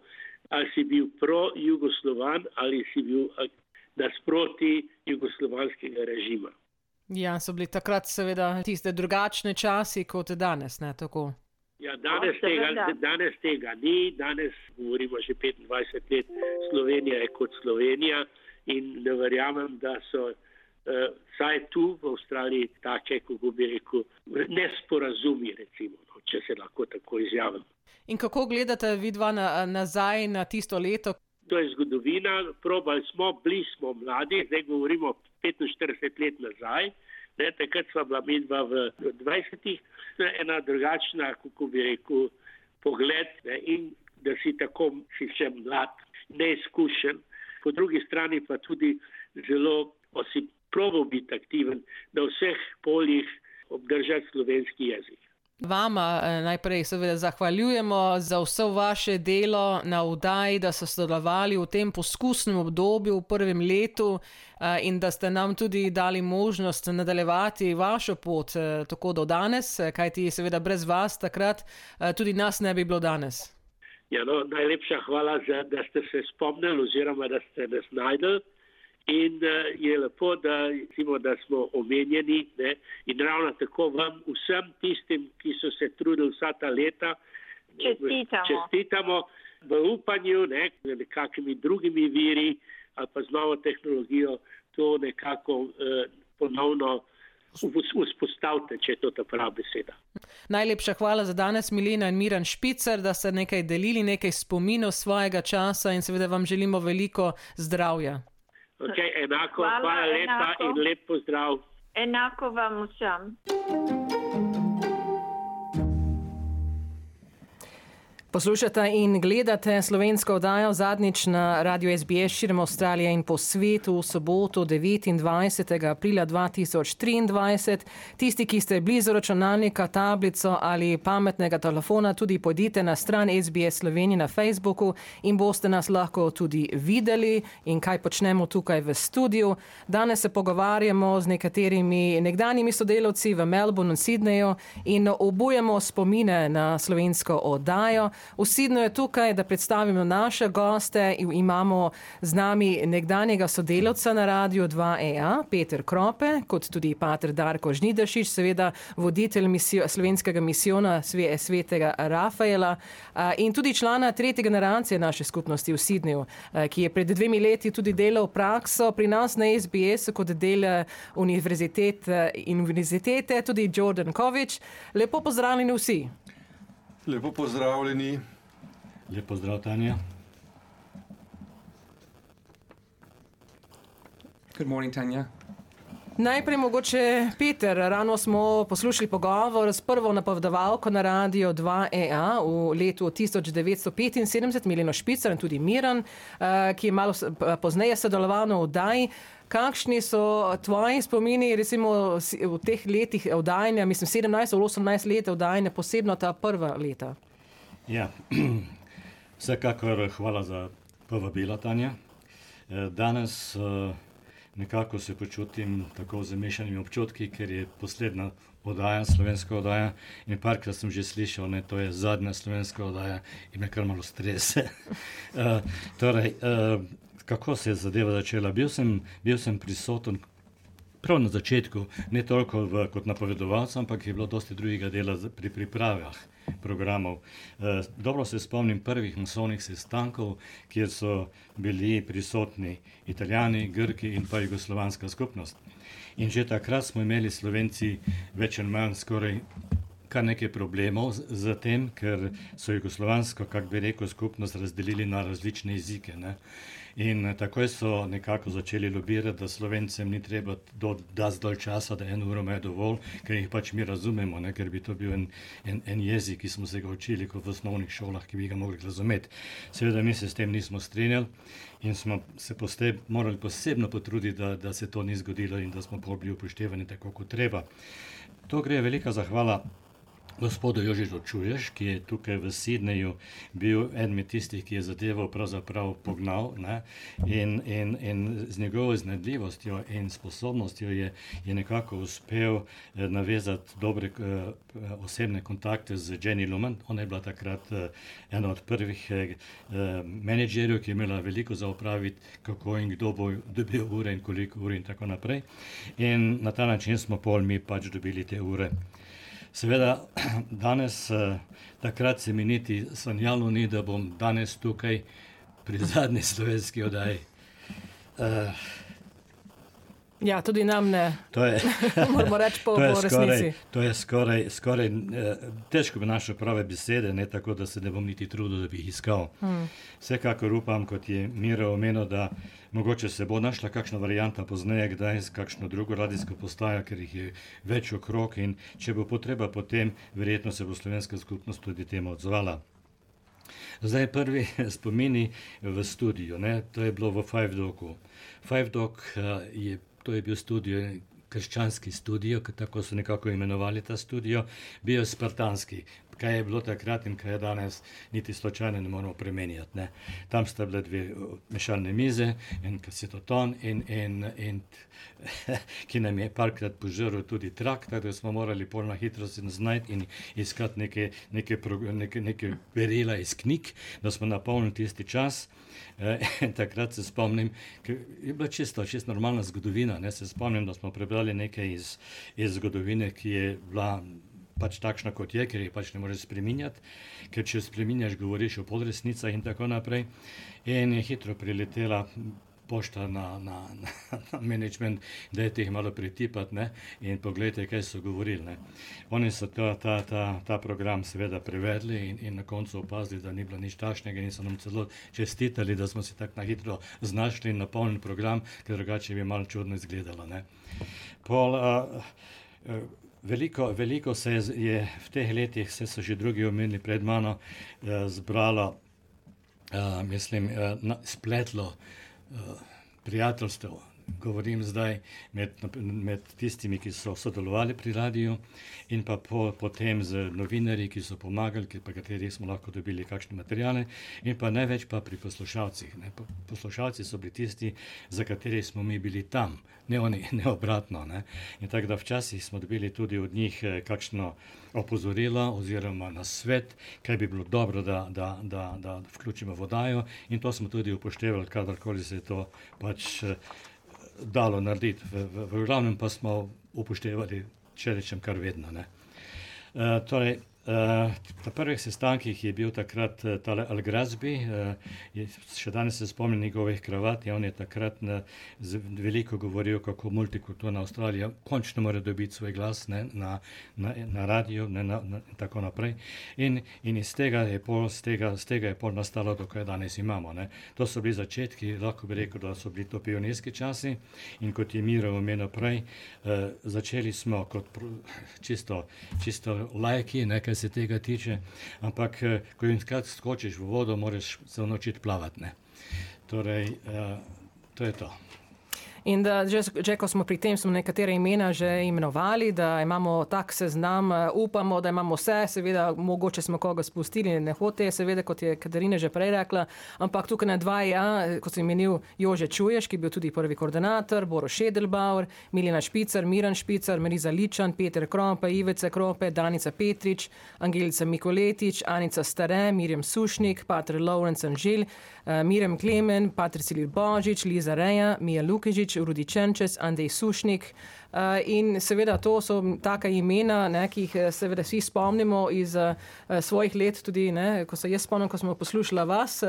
ali si bil pro-jugoslovan ali si bil nasproti jugoslovanskega režima. Ja, so bili takrat seveda tiste drugačne časi kot danes, ne tako. Ja, danes, tega, danes tega ni, danes govorimo že 25 let, Slovenija je kot Slovenija in ne verjamem, da so vsaj tu v Avstraliji take, kako bi rekel, nesporazumi, recimo, no, če se lahko tako izjavim. In kako gledate vidva na, nazaj na tisto leto? To je zgodovina, probali smo, bili smo mladi, zdaj govorimo 45 let nazaj. Ne, takrat smo bila midva v 20-ih, ena drugačna, kako bi rekel, pogled ne, in da si tako, si še mlad, neizkušen. Po drugi strani pa tudi zelo, probo biti aktiven na vseh poljih obdržati slovenski jezik. Vama najprej seveda zahvaljujemo za vse vaše delo na vdaji, da ste sodelovali v tem poskusnem obdobju v prvem letu in da ste nam tudi dali možnost nadaljevati vašo pot tako do danes, kajti seveda brez vas takrat tudi nas ne bi bilo danes. Ja, no, najlepša hvala, za, da ste se spomnili oziroma da ste nas najdeli. In uh, je lepo, da, recimo, da smo omenjeni ne? in ravno tako vam vsem tistim, ki so se trudili vsa ta leta, čestitamo, čestitamo v upanju, ne? nekakimi drugimi viri ali pa z novo tehnologijo to nekako uh, ponovno vzpostavite, če je to ta prava beseda. Najlepša hvala za danes, Milena in Miran Špicer, da ste nekaj delili, nekaj spominov svojega časa in seveda vam želimo veliko zdravja. Okay, enako, hvala, hvala lepa enako. in lep pozdrav. Enako vam vsem. Poslušate in gledate slovensko oddajo zadnjič na Radio SBS širom Avstralije in po svetu v soboto 29. aprila 2023. Tisti, ki ste blizu računalnika, tablico ali pametnega telefona, tudi pojdite na stran SBS Slovenije na Facebooku in boste nas lahko tudi videli in kaj počnemo tukaj v studiu. Danes se pogovarjamo z nekaterimi nekdanjimi sodelavci v Melbourneu in Sydneyju in obujemo spomine na slovensko oddajo. Vsidno je tukaj, da predstavimo naše goste. Imamo z nami nekdanjega sodelavca na radiju 2EA, Peter Krope, kot tudi pater Darko Žnidešič, seveda voditelj misijo, slovenskega misijona svetega Rafaela in tudi člana tretje generacije naše skupnosti v Sidneju, ki je pred dvemi leti tudi delal prakso pri nas na SBS kot del univerzitete, univerzitete tudi Jordan Kovič. Lepo pozdravljeni vsi. Lepo pozdravljeni. Lepo zdrav, Tanja. Good morning, Tanja. Najprej mogoče Peter, rano smo poslušali pogovor s prvo napovedovalko na radio 2EA v letu 1975, Mileno Špicer in tudi Miran, ki je malo pozneje sodeloval v oddaji. Kakšni so tvoji spomini, recimo v teh letih oddajanja, mislim 17 ali 18 let oddajanja, posebno ta prva leta? Ja, [CLEARS THROAT] vsekakor hvala za povabilo, Tanja. Danes nekako se počutim tako z mešanimi občutki, ker je poslednja oddaja, slovenska oddaja. In parkrat sem že slišal, da to je zadnja slovenska oddaja in me kar malo strese. uh, [LAUGHS] torej, uh, kako se je zadeva začela? Bil sem, bil sem prisoten. Prav na začetku, ne toliko v, kot napovedovalec, ampak je bilo dosti drugega dela pri pripravah. Programov. Eh, dobro se spomnim prvih masovnih sestankov, kjer so bili prisotni italijani, grki in pa jugoslovanska skupnost. In že takrat smo imeli slovenci več ali manj skoraj kar nekaj problemov z, tem, ker so jugoslovansko, kako bi rekel, skupnost razdelili na različne jezike. Ne? In eh, takoj so nekako začeli lobirati, da slovencem ni treba da zdolj časa, da eno uro imajo dovolj, ker jih pač mi razumemo, ne? ker bi to bil en, en, en jezik, ki smo se ga učili kot v osnovnih šolah, ki bi ga mogli razumeti. Seveda mi se s tem nismo strinjali in smo se poste, morali posebno potruditi, da, da se to ni zgodilo in da smo bili upoštevani tako, kot treba. To gre velika zahvala gospodu Jožiču Čuješ, ki je tukaj v Sidneju bil eden tistih, ki je zadevo pravzaprav pognal ne? in, in, in z njegovo iznedljivostjo in sposobnostjo je, je nekako uspel eh, navezati dobre eh, osebne kontakte z Jenny Lumen. Ona je bila takrat eh, ena od prvih eh, menedžerjev, ki je imela veliko za opraviti, kako in kdo bo dobil ure in koliko ur in tako naprej. In na ta način smo pol mi pač dobili te ure. Seveda, [CLEARS THROAT] danes, eh, takrat se mi niti sanjalo ni, da bom danes tukaj pri zadnji [LAUGHS] slovenski oddaji. Uh, Ja, tudi nam ne. To je, [LAUGHS] Moramo reči po, [LAUGHS] to je po skoraj, to je skoraj, skoraj eh, težko bi našel prave besede, ne tako, da se ne bom niti trudil, da bi jih iskal. Hmm. Vsekakor upam, kot je Miro omenil, da mogoče se bo našla kakšna varijanta pozneje, kdaj z kakšno drugo radijsko postajo, ker jih je več okrog in če bo potreba potem, verjetno se bo slovenska skupnost tudi temu odzvala. Zdaj prvi [LAUGHS] spomini v studiu, ne? to je bilo v Five Dogu. Five Dog uh, je to je bil studio, krščanski studio, tako so nekako imenovali ta studio, bil je spartanski. Kaj je bilo takrat in kaj je danes, niti slučajno ne moremo premenjati. Ne. Tam sta bile dve mešalne mize, en kasetoton, in, in, in, [LAUGHS] ki nam je parkrat požrl tudi trak, tako da smo morali polno hitro se znajti in iskati neke, neke, neke, neke berila iz knjig, da smo napolnili tisti čas. [LAUGHS] In takrat se spomnim, je bila čisto, čisto normalna zgodovina. Ne? Se spomnim, da smo prebrali nekaj iz, iz zgodovine, ki je bila pač takšna, kot je, ker jih pač ne moreš spremenjati, ker če spremenjaš, govoriš o podresnicah in tako naprej. In je hitro priletela pošta na, na, na, na management, da je teh malo pretipati ne? in pogledajte, kaj so govorili. Ne? Oni so ta, ta, ta, ta program seveda prevedli in, in na koncu opazili, da ni bilo nič tašnega in so nam celo čestitali, da smo se tako na hitro znašli in napolnili program, ker drugače bi malo čudno izgledalo. Ne? Pol, a, a, Veliko, veliko se je v teh letih, se so že drugi omenili pred mano, eh, zbralo, eh, mislim, eh, na, spletlo eh, prijateljstev. Govorim zdaj med, med tistimi, ki so sodelovali pri radiju, in pa po, potem z novinarji, ki so pomagali, ki, pa kateri smo lahko dobili kakšne materijale, in pa največ pa pri poslušalcih. Ne. Poslušalci so bili tisti, za kateri smo mi bili tam, ne oni, [LAUGHS] ne obratno. Ne. In tako da včasih smo dobili tudi od njih eh, kakšno opozorilo oziroma na svet, kaj bi bilo dobro, da, da, da, da vključimo vodajo, in to smo tudi upoštevali, kadarkoli se je to pač. Dalo narediti, v, v, v glavnem pa smo upoštevali, če rečem, kar vedno. Uh, torej, na prvih sestankih je bil takrat uh, tale Al-Grazbi, uh, še danes se spomnim njegovih kravat, on je takrat na, veliko govoril, kako multikulturna Avstralija končno mora dobiti svoj glas ne, na, na, na radiju ne, na, na, in tako naprej. In, in iz tega je pol, z tega, z tega je pol nastalo to, kar danes imamo. Ne. To so bili začetki, lahko bi rekel, da so bili to pionirski časi in kot je Miro omenil prej, uh, začeli smo kot pr, čisto, čisto lajki, nekaj kar se tega tiče, ampak eh, ko enkrat skočiš v vodo, moraš se naučiti plavati. Ne? Torej, uh, to je to. In da, že, že ko smo pri tem, smo nekatere imena že imenovali, da imamo tak seznam, eh, upamo, da imamo vse, seveda, mogoče smo koga spustili, ne hote, seveda, kot je Katarina že prej rekla, ampak tukaj na dva, ja, kot sem menil, Jože Čuješ, ki je bil tudi prvi koordinator, Boro Šedelbauer, Milena Špicar, Miran Špicar, Mariza Ličan, Peter Krompe, Ivica Krope, Danica Petrič, Angelica Mikoletič, Anica Stare, Mirjam Sušnik, Patr Lawrence Anžil, uh, Mirjam Klemen, Patr Silil Božič, Liza Reja, Mija Lukežič, Rudi Čenčes, Andrej Sušnik, In seveda to so taka imena, ne, ki jih seveda vsi spomnimo iz svojih let, tudi ne, ko se jaz spomnim, ko smo poslušali vas,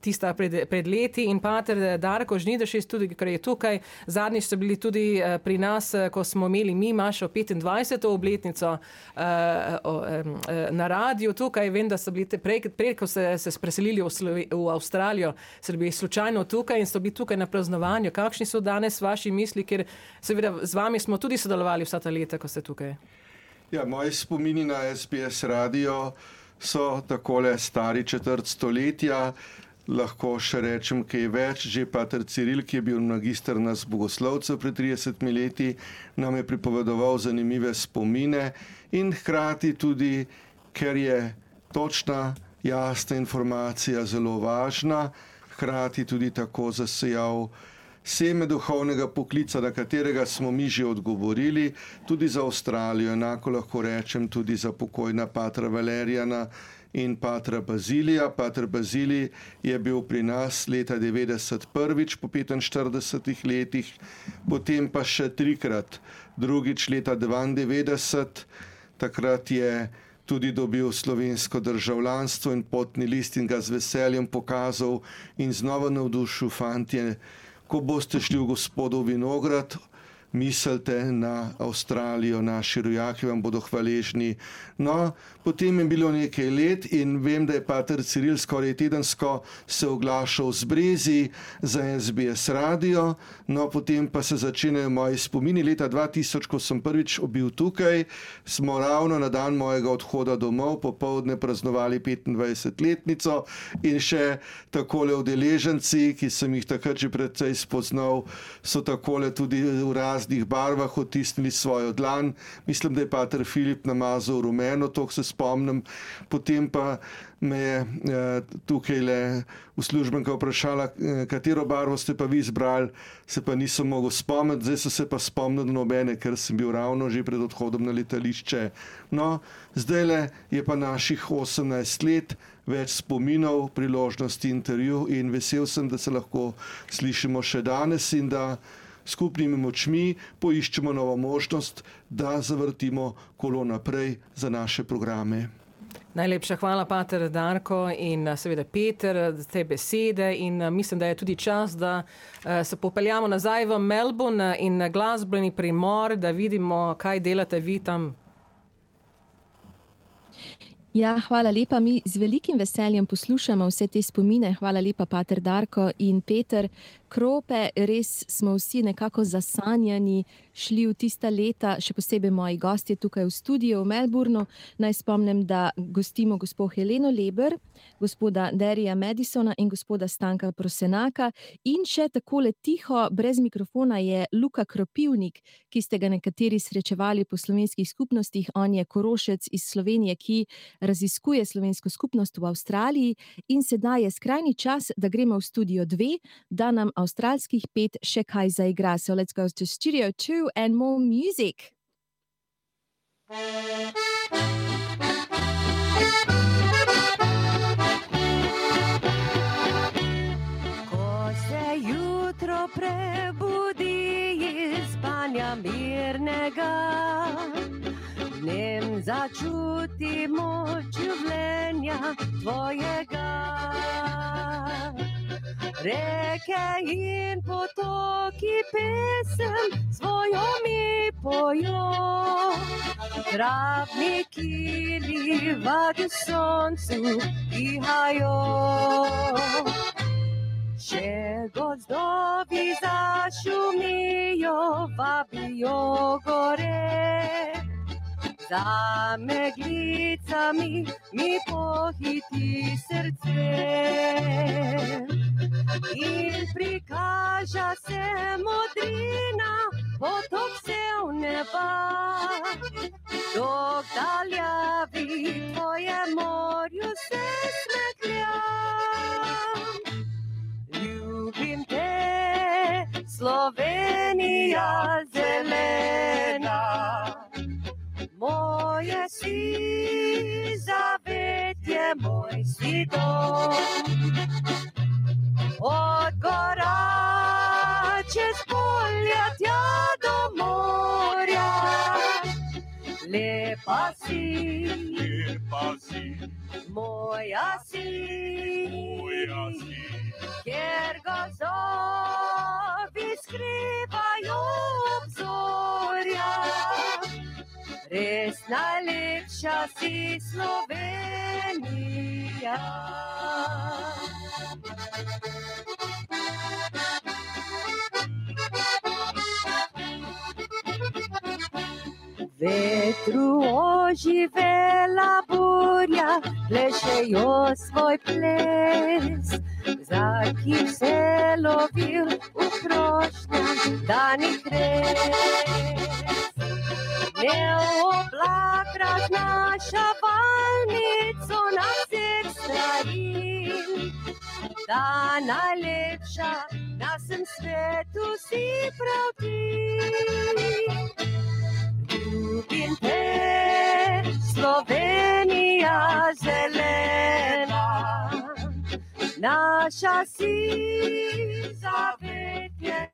tista pred, pred leti in pater Darko Žnidašis, tudi, ker je tukaj. Zadnjič so bili tudi pri nas, ko smo imeli mi Mašo 25. obletnico na radiju tukaj. Vem, da so bili prej, prej ko ste se preselili v, Slovi, v Avstralijo, so bili slučajno tukaj in so bili tukaj na praznovanju. Kakšni so danes vaši misli, ker seveda z vami smo tudi sodelovali vsa ta leta, ko ste tukaj? Ja, moji spomini na SBS radio so takole stari četrt stoletja. Lahko še rečem, kaj je več. Že pater Ciril, ki je bil magistr nas bogoslovcev pred 30 leti, nam je pripovedoval zanimive spomine in hkrati tudi, ker je točna, jasna informacija zelo važna, hkrati tudi tako zasejal seme duhovnega poklica, na katerega smo mi že odgovorili, tudi za Avstralijo, enako lahko rečem tudi za pokojna patra Valerijana in patra Bazilija. Patr Bazilij je bil pri nas leta 90 prvič po 45 letih, potem pa še trikrat, drugič leta 92, takrat je tudi dobil slovensko državljanstvo in potni list in ga z veseljem pokazal in znova navdušil fantje, ko boste šli v gospodov vinograd, mislite na Avstralijo, naši rojaki vam bodo hvaležni. No, potem je bilo nekaj let in vem, da je pater Ciril skoraj tedensko se oglašal z Brezi za SBS radio, no potem pa se začnejo moji spomini. Leta 2000, ko sem prvič bil tukaj, smo ravno na dan mojega odhoda domov popovdne praznovali 25-letnico in še takole udeleženci, ki sem jih takrat že predvsej spoznal, so takole tudi v raznih barvah otisnili svojo dlan. Mislim, da je pater Filip namazal rumeno, to se spomnim. Potem pa me je eh, tukaj le uslužbenka vprašala, eh, katero barvo ste pa vi izbrali, se pa nisem mogel spomniti, zdaj so se pa spomnili nobene, ker sem bil ravno že pred odhodom na letališče. No, zdaj le je pa naših 18 let, več spominov, priložnosti intervju in vesel sem, da se lahko slišimo še danes in da skupnimi močmi poiščemo novo možnost, da zavrtimo kolo naprej za naše programe. Najlepša hvala, Pater Darko in seveda Peter, za te besede. In mislim, da je tudi čas, da se popeljamo nazaj v Melbourne in glasbeni primor, da vidimo, kaj delate vi tam. Ja, hvala lepa. Mi z velikim veseljem poslušamo vse te spomine. Hvala lepa, Pater Darko in Peter. Krope, res smo vsi nekako zasanjani, šli v tista leta, še posebej moji gostje tukaj v studiu v Melbournu. Naj spomnim, da gostimo gospod Heleno Leber, gospoda Derija Madisona in gospoda Stanka Prosenaka. In še takole tiho, brez mikrofona, je Luka Kropivnik, ki ste ga nekateri srečevali po slovenskih skupnostih. On je korošec iz Slovenije, ki raziskuje slovensko skupnost v Avstraliji. In sedaj je skrajni čas, da gremo v studio 2, da nam avstralskih pet še kaj zaigra. So let's go to studio 2 and more music. Ko se jutro prebudi iz spanja mirnega, dnem začuti moč življenja tvojega. Reke in potoki pesem svojo mi pojo, travniki livadi soncu dihajo. Če gozdovi zašumijo, vabijo gore, za meglicami mi pohiti srce. In prikaža se modrina, potok se v neba, dok daljavi tvoje morju se smeklja. Ljubim te, Slovenija zelena, Tvoje si zavetje moj si dom. Od gora čez polja tja do morja. Lepa si, lepa si, moja si, moja si. Ker gozovi skrivajo obzorja. Res najlepša si Slovenija. Vetru oživela burja, plešejo svoj ples. Zaki se lovil v krošnjah danih res. Ne oblak raznaša valnico na vseh strani. Ta najlepša na vsem svetu si prav ti. Ljubim te, Slovenija zelena, naša si zavetje.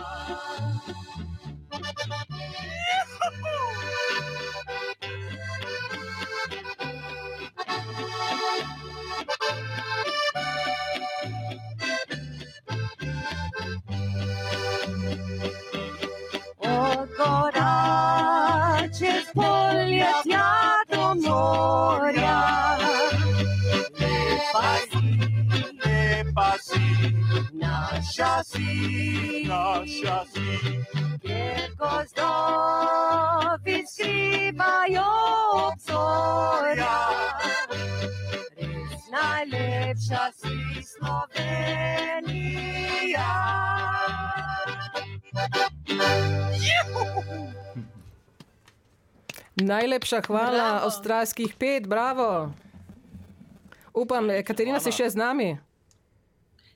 Od gora čez polje tja do morja. Lepa si, lepa si, naša si, naša si, kjer gozdovi skrivajo obzorja. Najlepša si Slovenija. Najlepša hvala, Bravo. avstralskih pet, bravo. Upam, Katarina, si še z nami?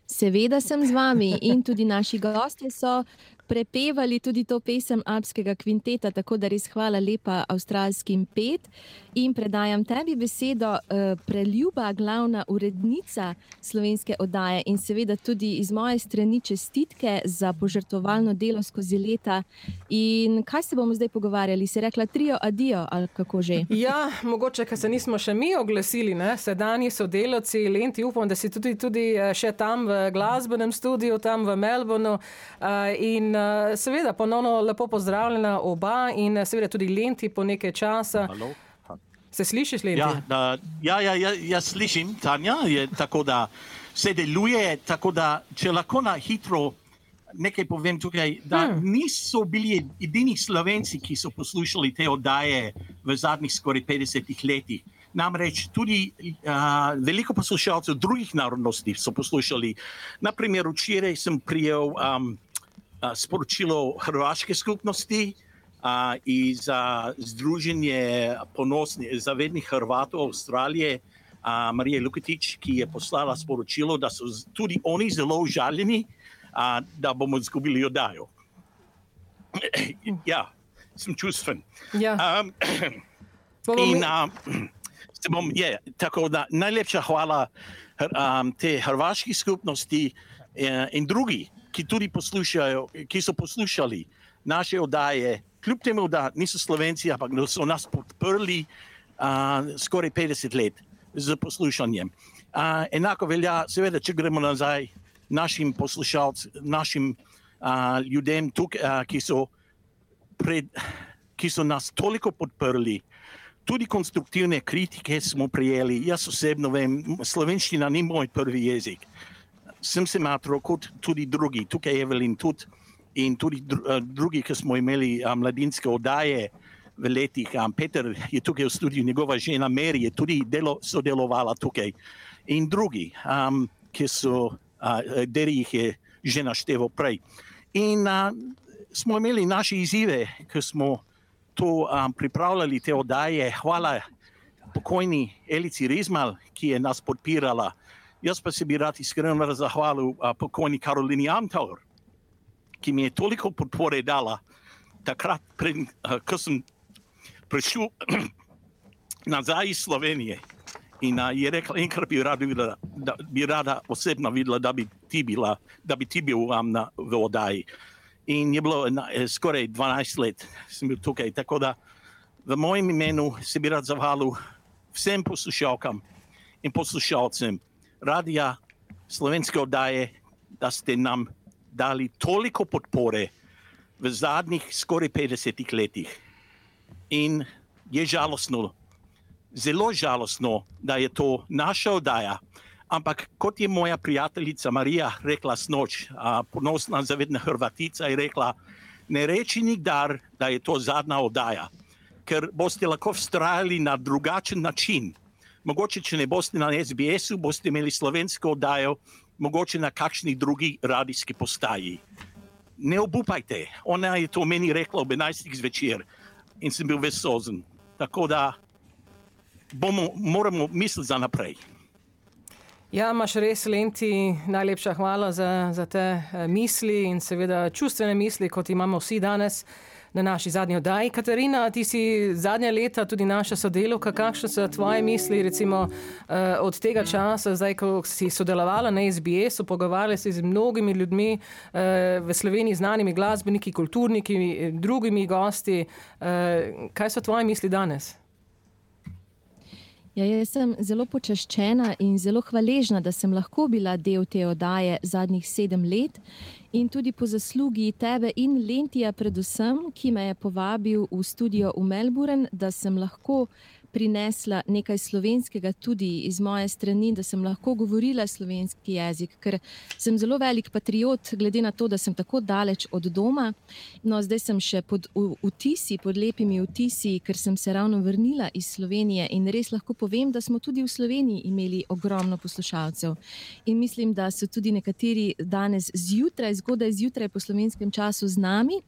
Seveda sem z vami in tudi naši gostje so prepevali tudi to pesem Alpskega kvinteta, tako da res hvala lepa avstralskim pet. In predajam tebi besedo, eh, preljuba glavna urednica slovenske oddaje in seveda tudi iz moje strani čestitke za požrtovalno delo skozi leta. In kaj se bomo zdaj pogovarjali? Si rekla trio adijo ali kako že? Ja, mogoče, ker se nismo še mi oglasili, ne? sedanji sodelavci, Lenti, upam, da si tudi, tudi eh, še tam v glasbenem studiu, tam v Melbournu. eh, In eh, seveda ponovno lepo pozdravljena oba in eh, seveda tudi Lenti po nekaj časa. Halo? Se slišiš, Lenti? Ja, da, ja, ja, ja, jaz slišim, Tanja, je tako da se deluje, tako da če lahko na hitro nekaj povem tukaj, da hmm. niso bili edini slovenci, ki so poslušali te oddaje v zadnjih skoraj 50 letih. Namreč tudi uh, veliko poslušalcev drugih narodnosti so poslušali. Naprimer, včeraj sem prijel um, uh, sporočilo Hrvaške skupnosti, uh, iz uh, Združenja ponosnih zavednih Hrvatov Avstralije, uh, Marije Lukatič, ki je poslala sporočilo, da so tudi oni zelo užaljeni, da bomo izgubili oddajo. [CLEARS THROAT] ja, sem čustven. Ja. Um, [CLEARS THROAT] in um, [CLEARS THROAT] se bom, je, tako da najlepša hvala um, te hrvaški skupnosti eh, in drugi, ki tudi poslušajo, ki so poslušali naše oddaje, kljub temu, da niso slovenci, ampak da so nas podprli uh, skoraj 50 let z poslušanjem. Uh, enako velja, seveda, če gremo nazaj našim poslušalcem, našim uh, ljudem, tukaj, uh, ki so pred, ki so nas toliko podprli. Tudi konstruktivne kritike smo prijeli. Jaz osebno vem, slovenščina ni moj prvi jezik. Sem se matro kot tudi drugi, tukaj je Evelin tudi in tudi dru, uh, drugi, ki smo imeli uh, mladinske oddaje v letih. Um, Peter je tukaj v studiu, njegova žena Mary je tudi delo, sodelovala tukaj. In drugi, um, ki so, uh, deri jih je že našteval prej. In uh, smo imeli naše izzive, ki smo to um, pripravljali te oddaje, hvala pokojni Elici Rizmal, ki je nas podpirala. Jaz pa se bi rad iskreno zahvalil pokojni Karolini Amtaur, ki mi je toliko podpore dala takrat, pred, uh, ko sem prišel [CLEARS THROAT] nazaj iz Slovenije. In uh, je rekla, enkrat bi rada, videla, da bi rada osebno videla, da bi ti, bila, da bi ti bil um, na, v oddaji. In je bilo na, eh, skoraj 12 let, sem bil tukaj. Tako da v mojem imenu se bi rad zahvalil vsem poslušalkam in poslušalcem radia slovenske oddaje, da ste nam dali toliko podpore v zadnjih skoraj 50 letih. In je žalostno, zelo žalostno, da je to naša oddaja. Ampak kot je moja prijateljica Marija rekla snoč, a, ponosna zavedna Hrvatica, je rekla, ne reči nikdar, da je to zadnja oddaja, ker boste lahko vztrajali na drugačen način. Mogoče, če ne boste na SBS-u, boste imeli slovensko oddajo, mogoče na kakšni drugi radijski postaji. Ne obupajte, ona je to meni rekla ob 11. zvečer in sem bil vesozen. Tako da bomo, moramo misliti za naprej. Ja, imaš res, Lenti, najlepša hvala za, za te eh, misli in seveda čustvene misli, kot imamo vsi danes na naši zadnji oddaji. Katarina, ti si zadnja leta tudi naša sodelovka. Kakšne so tvoje misli recimo, eh, od tega časa, zdaj, ko si sodelovala na SBS-u, pogovarjala si z mnogimi ljudmi eh, v Sloveniji, znanimi glasbeniki, kulturniki, drugimi gosti. Kaj so tvoje misli danes? Ja, jaz sem zelo počaščena in zelo hvaležna, da sem lahko bila del te oddaje zadnjih sedem let. In tudi po zaslugi tebe in Lentija, predvsem, ki me je povabil v studio v Melbourne, da sem lahko prinesla nekaj slovenskega tudi iz moje strani, da sem lahko govorila slovenski jezik, ker sem zelo velik patriot, glede na to, da sem tako daleč od doma. No, zdaj sem še pod vtisi, pod lepimi vtisi, ker sem se ravno vrnila iz Slovenije in res lahko povem, da smo tudi v Sloveniji imeli ogromno poslušalcev. In mislim, da so tudi nekateri danes zjutraj, zgodaj zjutraj po slovenskem času z nami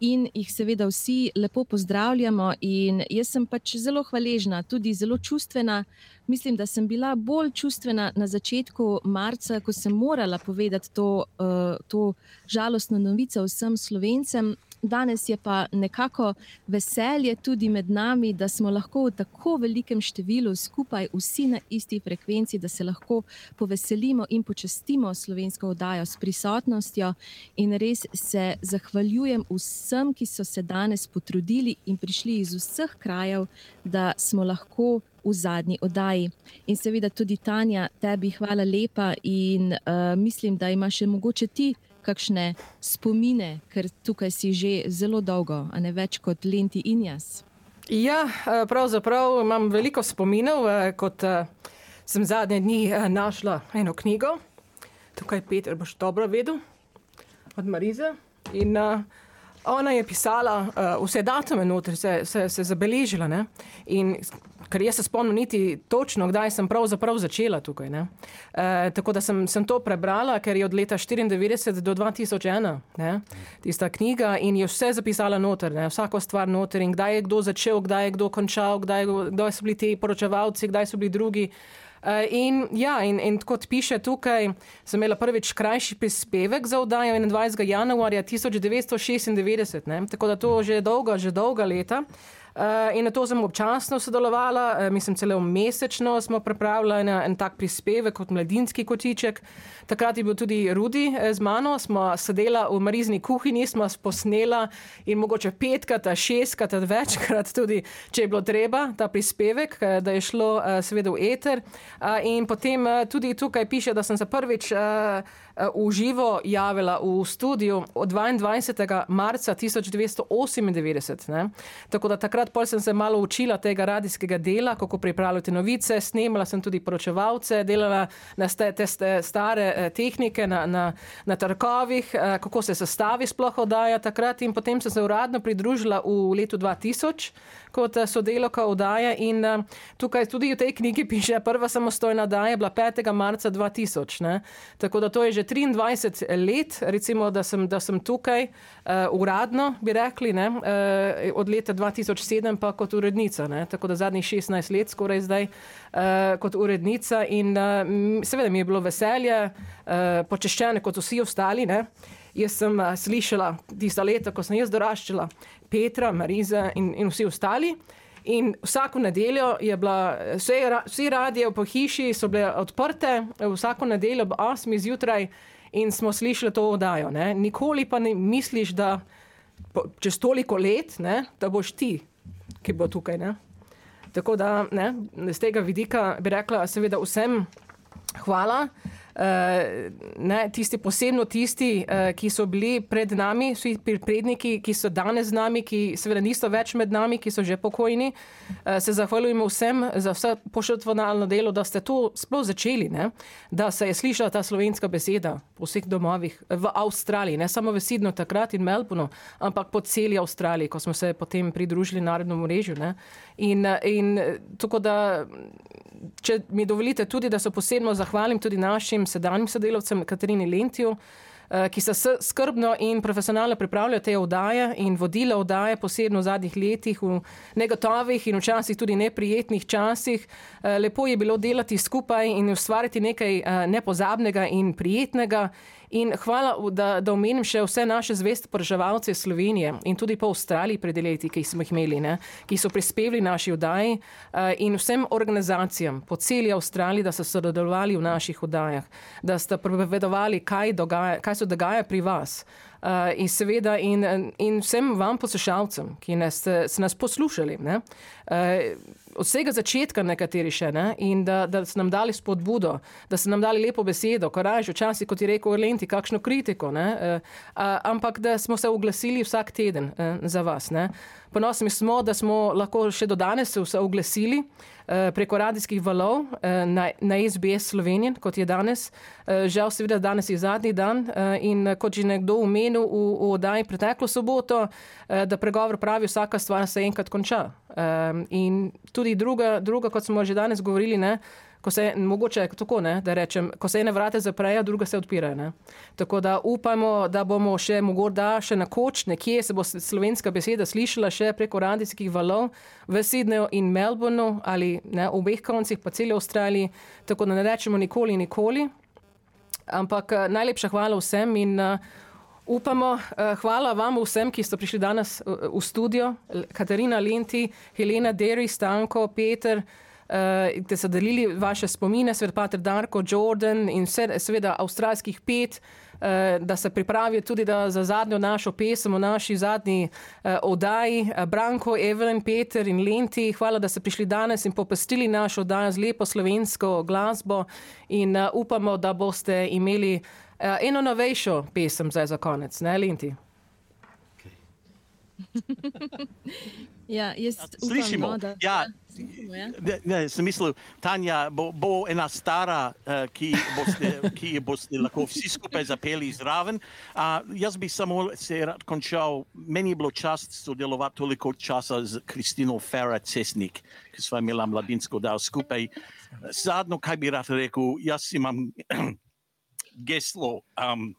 in jih seveda vsi lepo pozdravljamo. In jaz sem pač zelo hvaležna, tudi zelo čustvena. Mislim, da sem bila bolj čustvena na začetku marca, ko sem morala povedati to, uh, to žalostno novico vsem slovencem, Danes je pa nekako veselje tudi med nami, da smo lahko v tako velikem številu skupaj, vsi na isti frekvenci, da se lahko poveselimo in počastimo slovensko oddajo s prisotnostjo. In res se zahvaljujem vsem, ki so se danes potrudili in prišli iz vseh krajev, da smo lahko. V zadnji oddaji. In seveda tudi Tanja, tebi hvala lepa in uh, mislim, da imaš še mogoče ti kakšne spomine, ker tukaj si že zelo dolgo, a ne več kot Lenti in jaz. Ja, eh, pravzaprav imam veliko spominov, eh, kot eh, sem zadnje dni našla eno knjigo, tukaj Peter boš dobro vedel, od Marize. In uh, ona je pisala uh, vse datume, noter, se, se, se zabeležila. Ne? In ker jaz se spomnim niti točno, kdaj sem pravzaprav začela tukaj. E, tako da sem, sem to prebrala, ker je od leta 1994 do 2001 ne, tista knjiga in je vse zapisala noter, ne, vsako stvar noter in kdaj je kdo začel, kdaj je kdo končal, kdaj, kdaj so bili ti poročevalci, kdaj so bili drugi. In, ja, in, in kot piše tukaj, sem imela prvič krajši prispevek za oddajo 21. januarja 1996, ne? tako da to že dolga, že dolga leta. Uh, in na to sem občasno sodelovala, uh, mislim, celo mesečno smo pripravljali en, en tak prispevek kot mladinski kotiček. Takrat je bil tudi Rudi eh, z mano, smo sedela v Marizni kuhinji, smo posnela in mogoče petkrat, šestkrat, večkrat tudi, če je bilo treba, ta prispevek, da je šlo uh, seveda v eter. Uh, in potem uh, tudi tukaj piše, da sem se prvič. Uh, v živo javila v studiu od 22. marca 1998. Ne? Tako da takrat sem se malo učila tega radijskega dela, kako pripravljati novice, snemala sem tudi poročevalce, delala na te, te stare eh, tehnike, na, na, na trkovih, eh, kako se sestavi sploh oddaja takrat in potem sem se uradno pridružila v letu 2000. kot eh, sodelovka oddaje. In tukaj tudi v tej knjigi piše, prva samostojna oddaja je bila 5. marca 2000. Ne? Tako da to je že 23 let, recimo, da sem, da sem tukaj uh, uradno, bi rekli, ne? uh, od leta 2007 pa kot urednica. Ne? Tako da zadnjih 16 let skoraj zdaj uh, kot urednica. In uh, seveda mi je bilo veselje, uh, počeščene kot vsi ostali. Ne? Jaz sem uh, slišala tista leta, ko sem jaz doraščala, Petra, Mariza in, in vsi ostali. In vsako nedeljo je bila, vse, vsi radije po hiši so bile odprte, vsako nedeljo ob 8 zjutraj in smo slišali to oddajo. Ne? Nikoli pa ne misliš, da po, čez toliko let, ne, da boš ti, ki bo tukaj. Ne? Tako da ne, z tega vidika bi rekla, seveda, vsem hvala. Uh, ne, tisti, posebno tisti, uh, ki so bili pred nami, vsi predniki, ki so danes z nami, ki seveda niso več med nami, ki so že pokojni. Uh, se zahvaljujemo vsem za vse pošrtvovalno delo, da ste to sploh začeli, ne? da se je slišala ta slovenska beseda po vseh domovih v Avstraliji, ne samo v Sidnu takrat in Melbourneu, ampak po celi Avstraliji, ko smo se potem pridružili narodnemu mrežju. Ne? In, in tako da, če mi dovolite tudi, da se posebno zahvalim tudi našim sedanjim sodelavcem Katarini Lentiju, ki so skrbno in profesionalno pripravljali te oddaje in vodile oddaje, posebno v zadnjih letih, v negotovih in včasih tudi neprijetnih časih. Lepo je bilo delati skupaj in ustvariti nekaj nepozabnega in prijetnega. In hvala, da, da omenim še vse naše zveste poroževalce Slovenije in tudi po Avstraliji pred leti, ki smo jih imeli, ne, ki so prispevali naši oddaji uh, in vsem organizacijam po celi Avstraliji, da so sodelovali v naših oddajah, da ste prevedovali, kaj, dogaja, kaj se dogaja pri vas. Uh, in seveda, in, in vsem vam poslušalcem, ki nas, ste nas poslušali, ne, uh, od vsega začetka, nekateri še, ne, in da, da ste nam dali spodbudo, da ste nam dali lepo besedo, koraj, včasih, kot je rekel Lenti, kakšno kritiko, uh, uh, ampak da smo se oglasili vsak teden uh, za vas. Ne. Ponosni smo, da smo lahko še do danes se oglasili uh, preko radijskih valov uh, na, na SBS Slovenije, kot je danes. Uh, žal, seveda, danes je zadnji dan uh, in kot že nekdo omenil v, v oddaji preteklo soboto, uh, da pregovor pravi, vsaka stvar se enkrat konča. Uh, in tudi druga, druga, kot smo že danes govorili, ne, ko se mogoče tako ne, da rečem, ko se ene vrate zaprejo, druga se odpirajo. Ne. Tako da upamo, da bomo še morda še na koč, nekje se bo slovenska beseda slišala še preko radijskih valov v Sydneyju in Melbourneu ali v obeh koncih, pa celi Avstraliji, tako da ne rečemo nikoli, nikoli. Ampak najlepša hvala vsem in uh, upamo, uh, hvala vam vsem, ki ste prišli danes v, v studio, Katarina Lenti, Helena Derry, Stanko, Peter da so delili vaše spomine, seveda Pater Darko, Jordan in vse, seveda avstralskih pet, da se pripravijo tudi za zadnjo našo pesem v naši zadnji oddaji. Branko, Evelyn, Peter in Lenti, hvala, da ste prišli danes in popestili našo oddajo z lepo slovensko glasbo in upamo, da boste imeli eno novejšo pesem za konec, ne Lenti? [LAUGHS] Ja, jaz Slišimo. upam, no, da, Ja. slišimo, ja. Ne, ne, sem mislil, Tanja bo, bo ena stara, uh, ki, boste, ki jo boste lahko vsi skupaj zapeli zraven. Uh, jaz bi samo se rad končal. Meni je bilo čast sodelovati toliko časa z Kristino Ferra Cesnik, ki sva imela mladinsko dal skupaj. Zadnjo, kaj bi rad rekel, jaz imam [CLEARS THROAT] geslo um,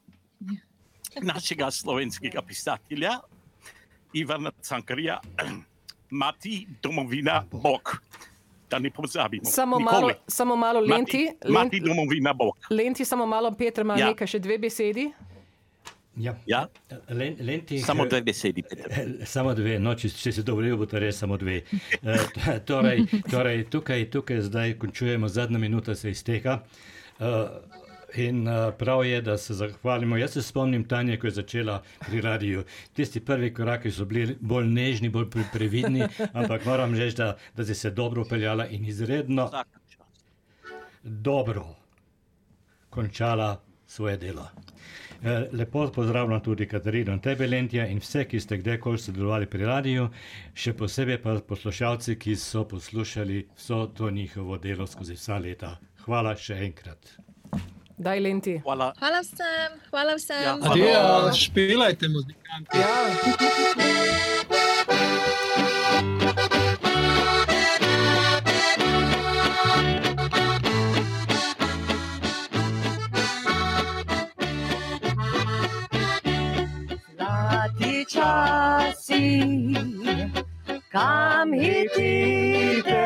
našega slovenskega pisatelja, Ivana Cankarja. [CLEARS THROAT] Mati, domovina, Bog. Da ne pozabimo. Samo Nikoli. malo, samo malo Lenti. Mati, mati domovina, Bog. Lenti, samo malo, Peter ima Ja. nekaj, še dve besedi. Ja. Ja? Len, lenti, Samo dve besedi, Peter. Eh, Samo dve, no, če, če si dovolil, bo to res samo dve. Eh, t- torej, torej, tukaj, tukaj zdaj končujemo, zadnja minuta se izteka. Uh, in uh, prav je, da se zahvalimo. Jaz se spomnim Tanja, ko je začela pri radiju. Tisti prvi koraki so bili bolj nežni, bolj pre- previdni, [LAUGHS] ampak moram reči, da, da si se dobro peljala in izredno dobro končala svoje delo. Eh, Lepo pozdravljam tudi Katarino in tebe, Lentija, in vse, ki ste kdajkoli sodelovali pri radiju, še posebej pa poslušalci, ki so poslušali vso to njihovo delo skozi vsa leta. Hvala še enkrat. Daj, Lenti. Hvala. hvala vsem, hvala vsem. Ja, Adijo, špilajte muzikanti. Ja. Zlati časi, kam hitite?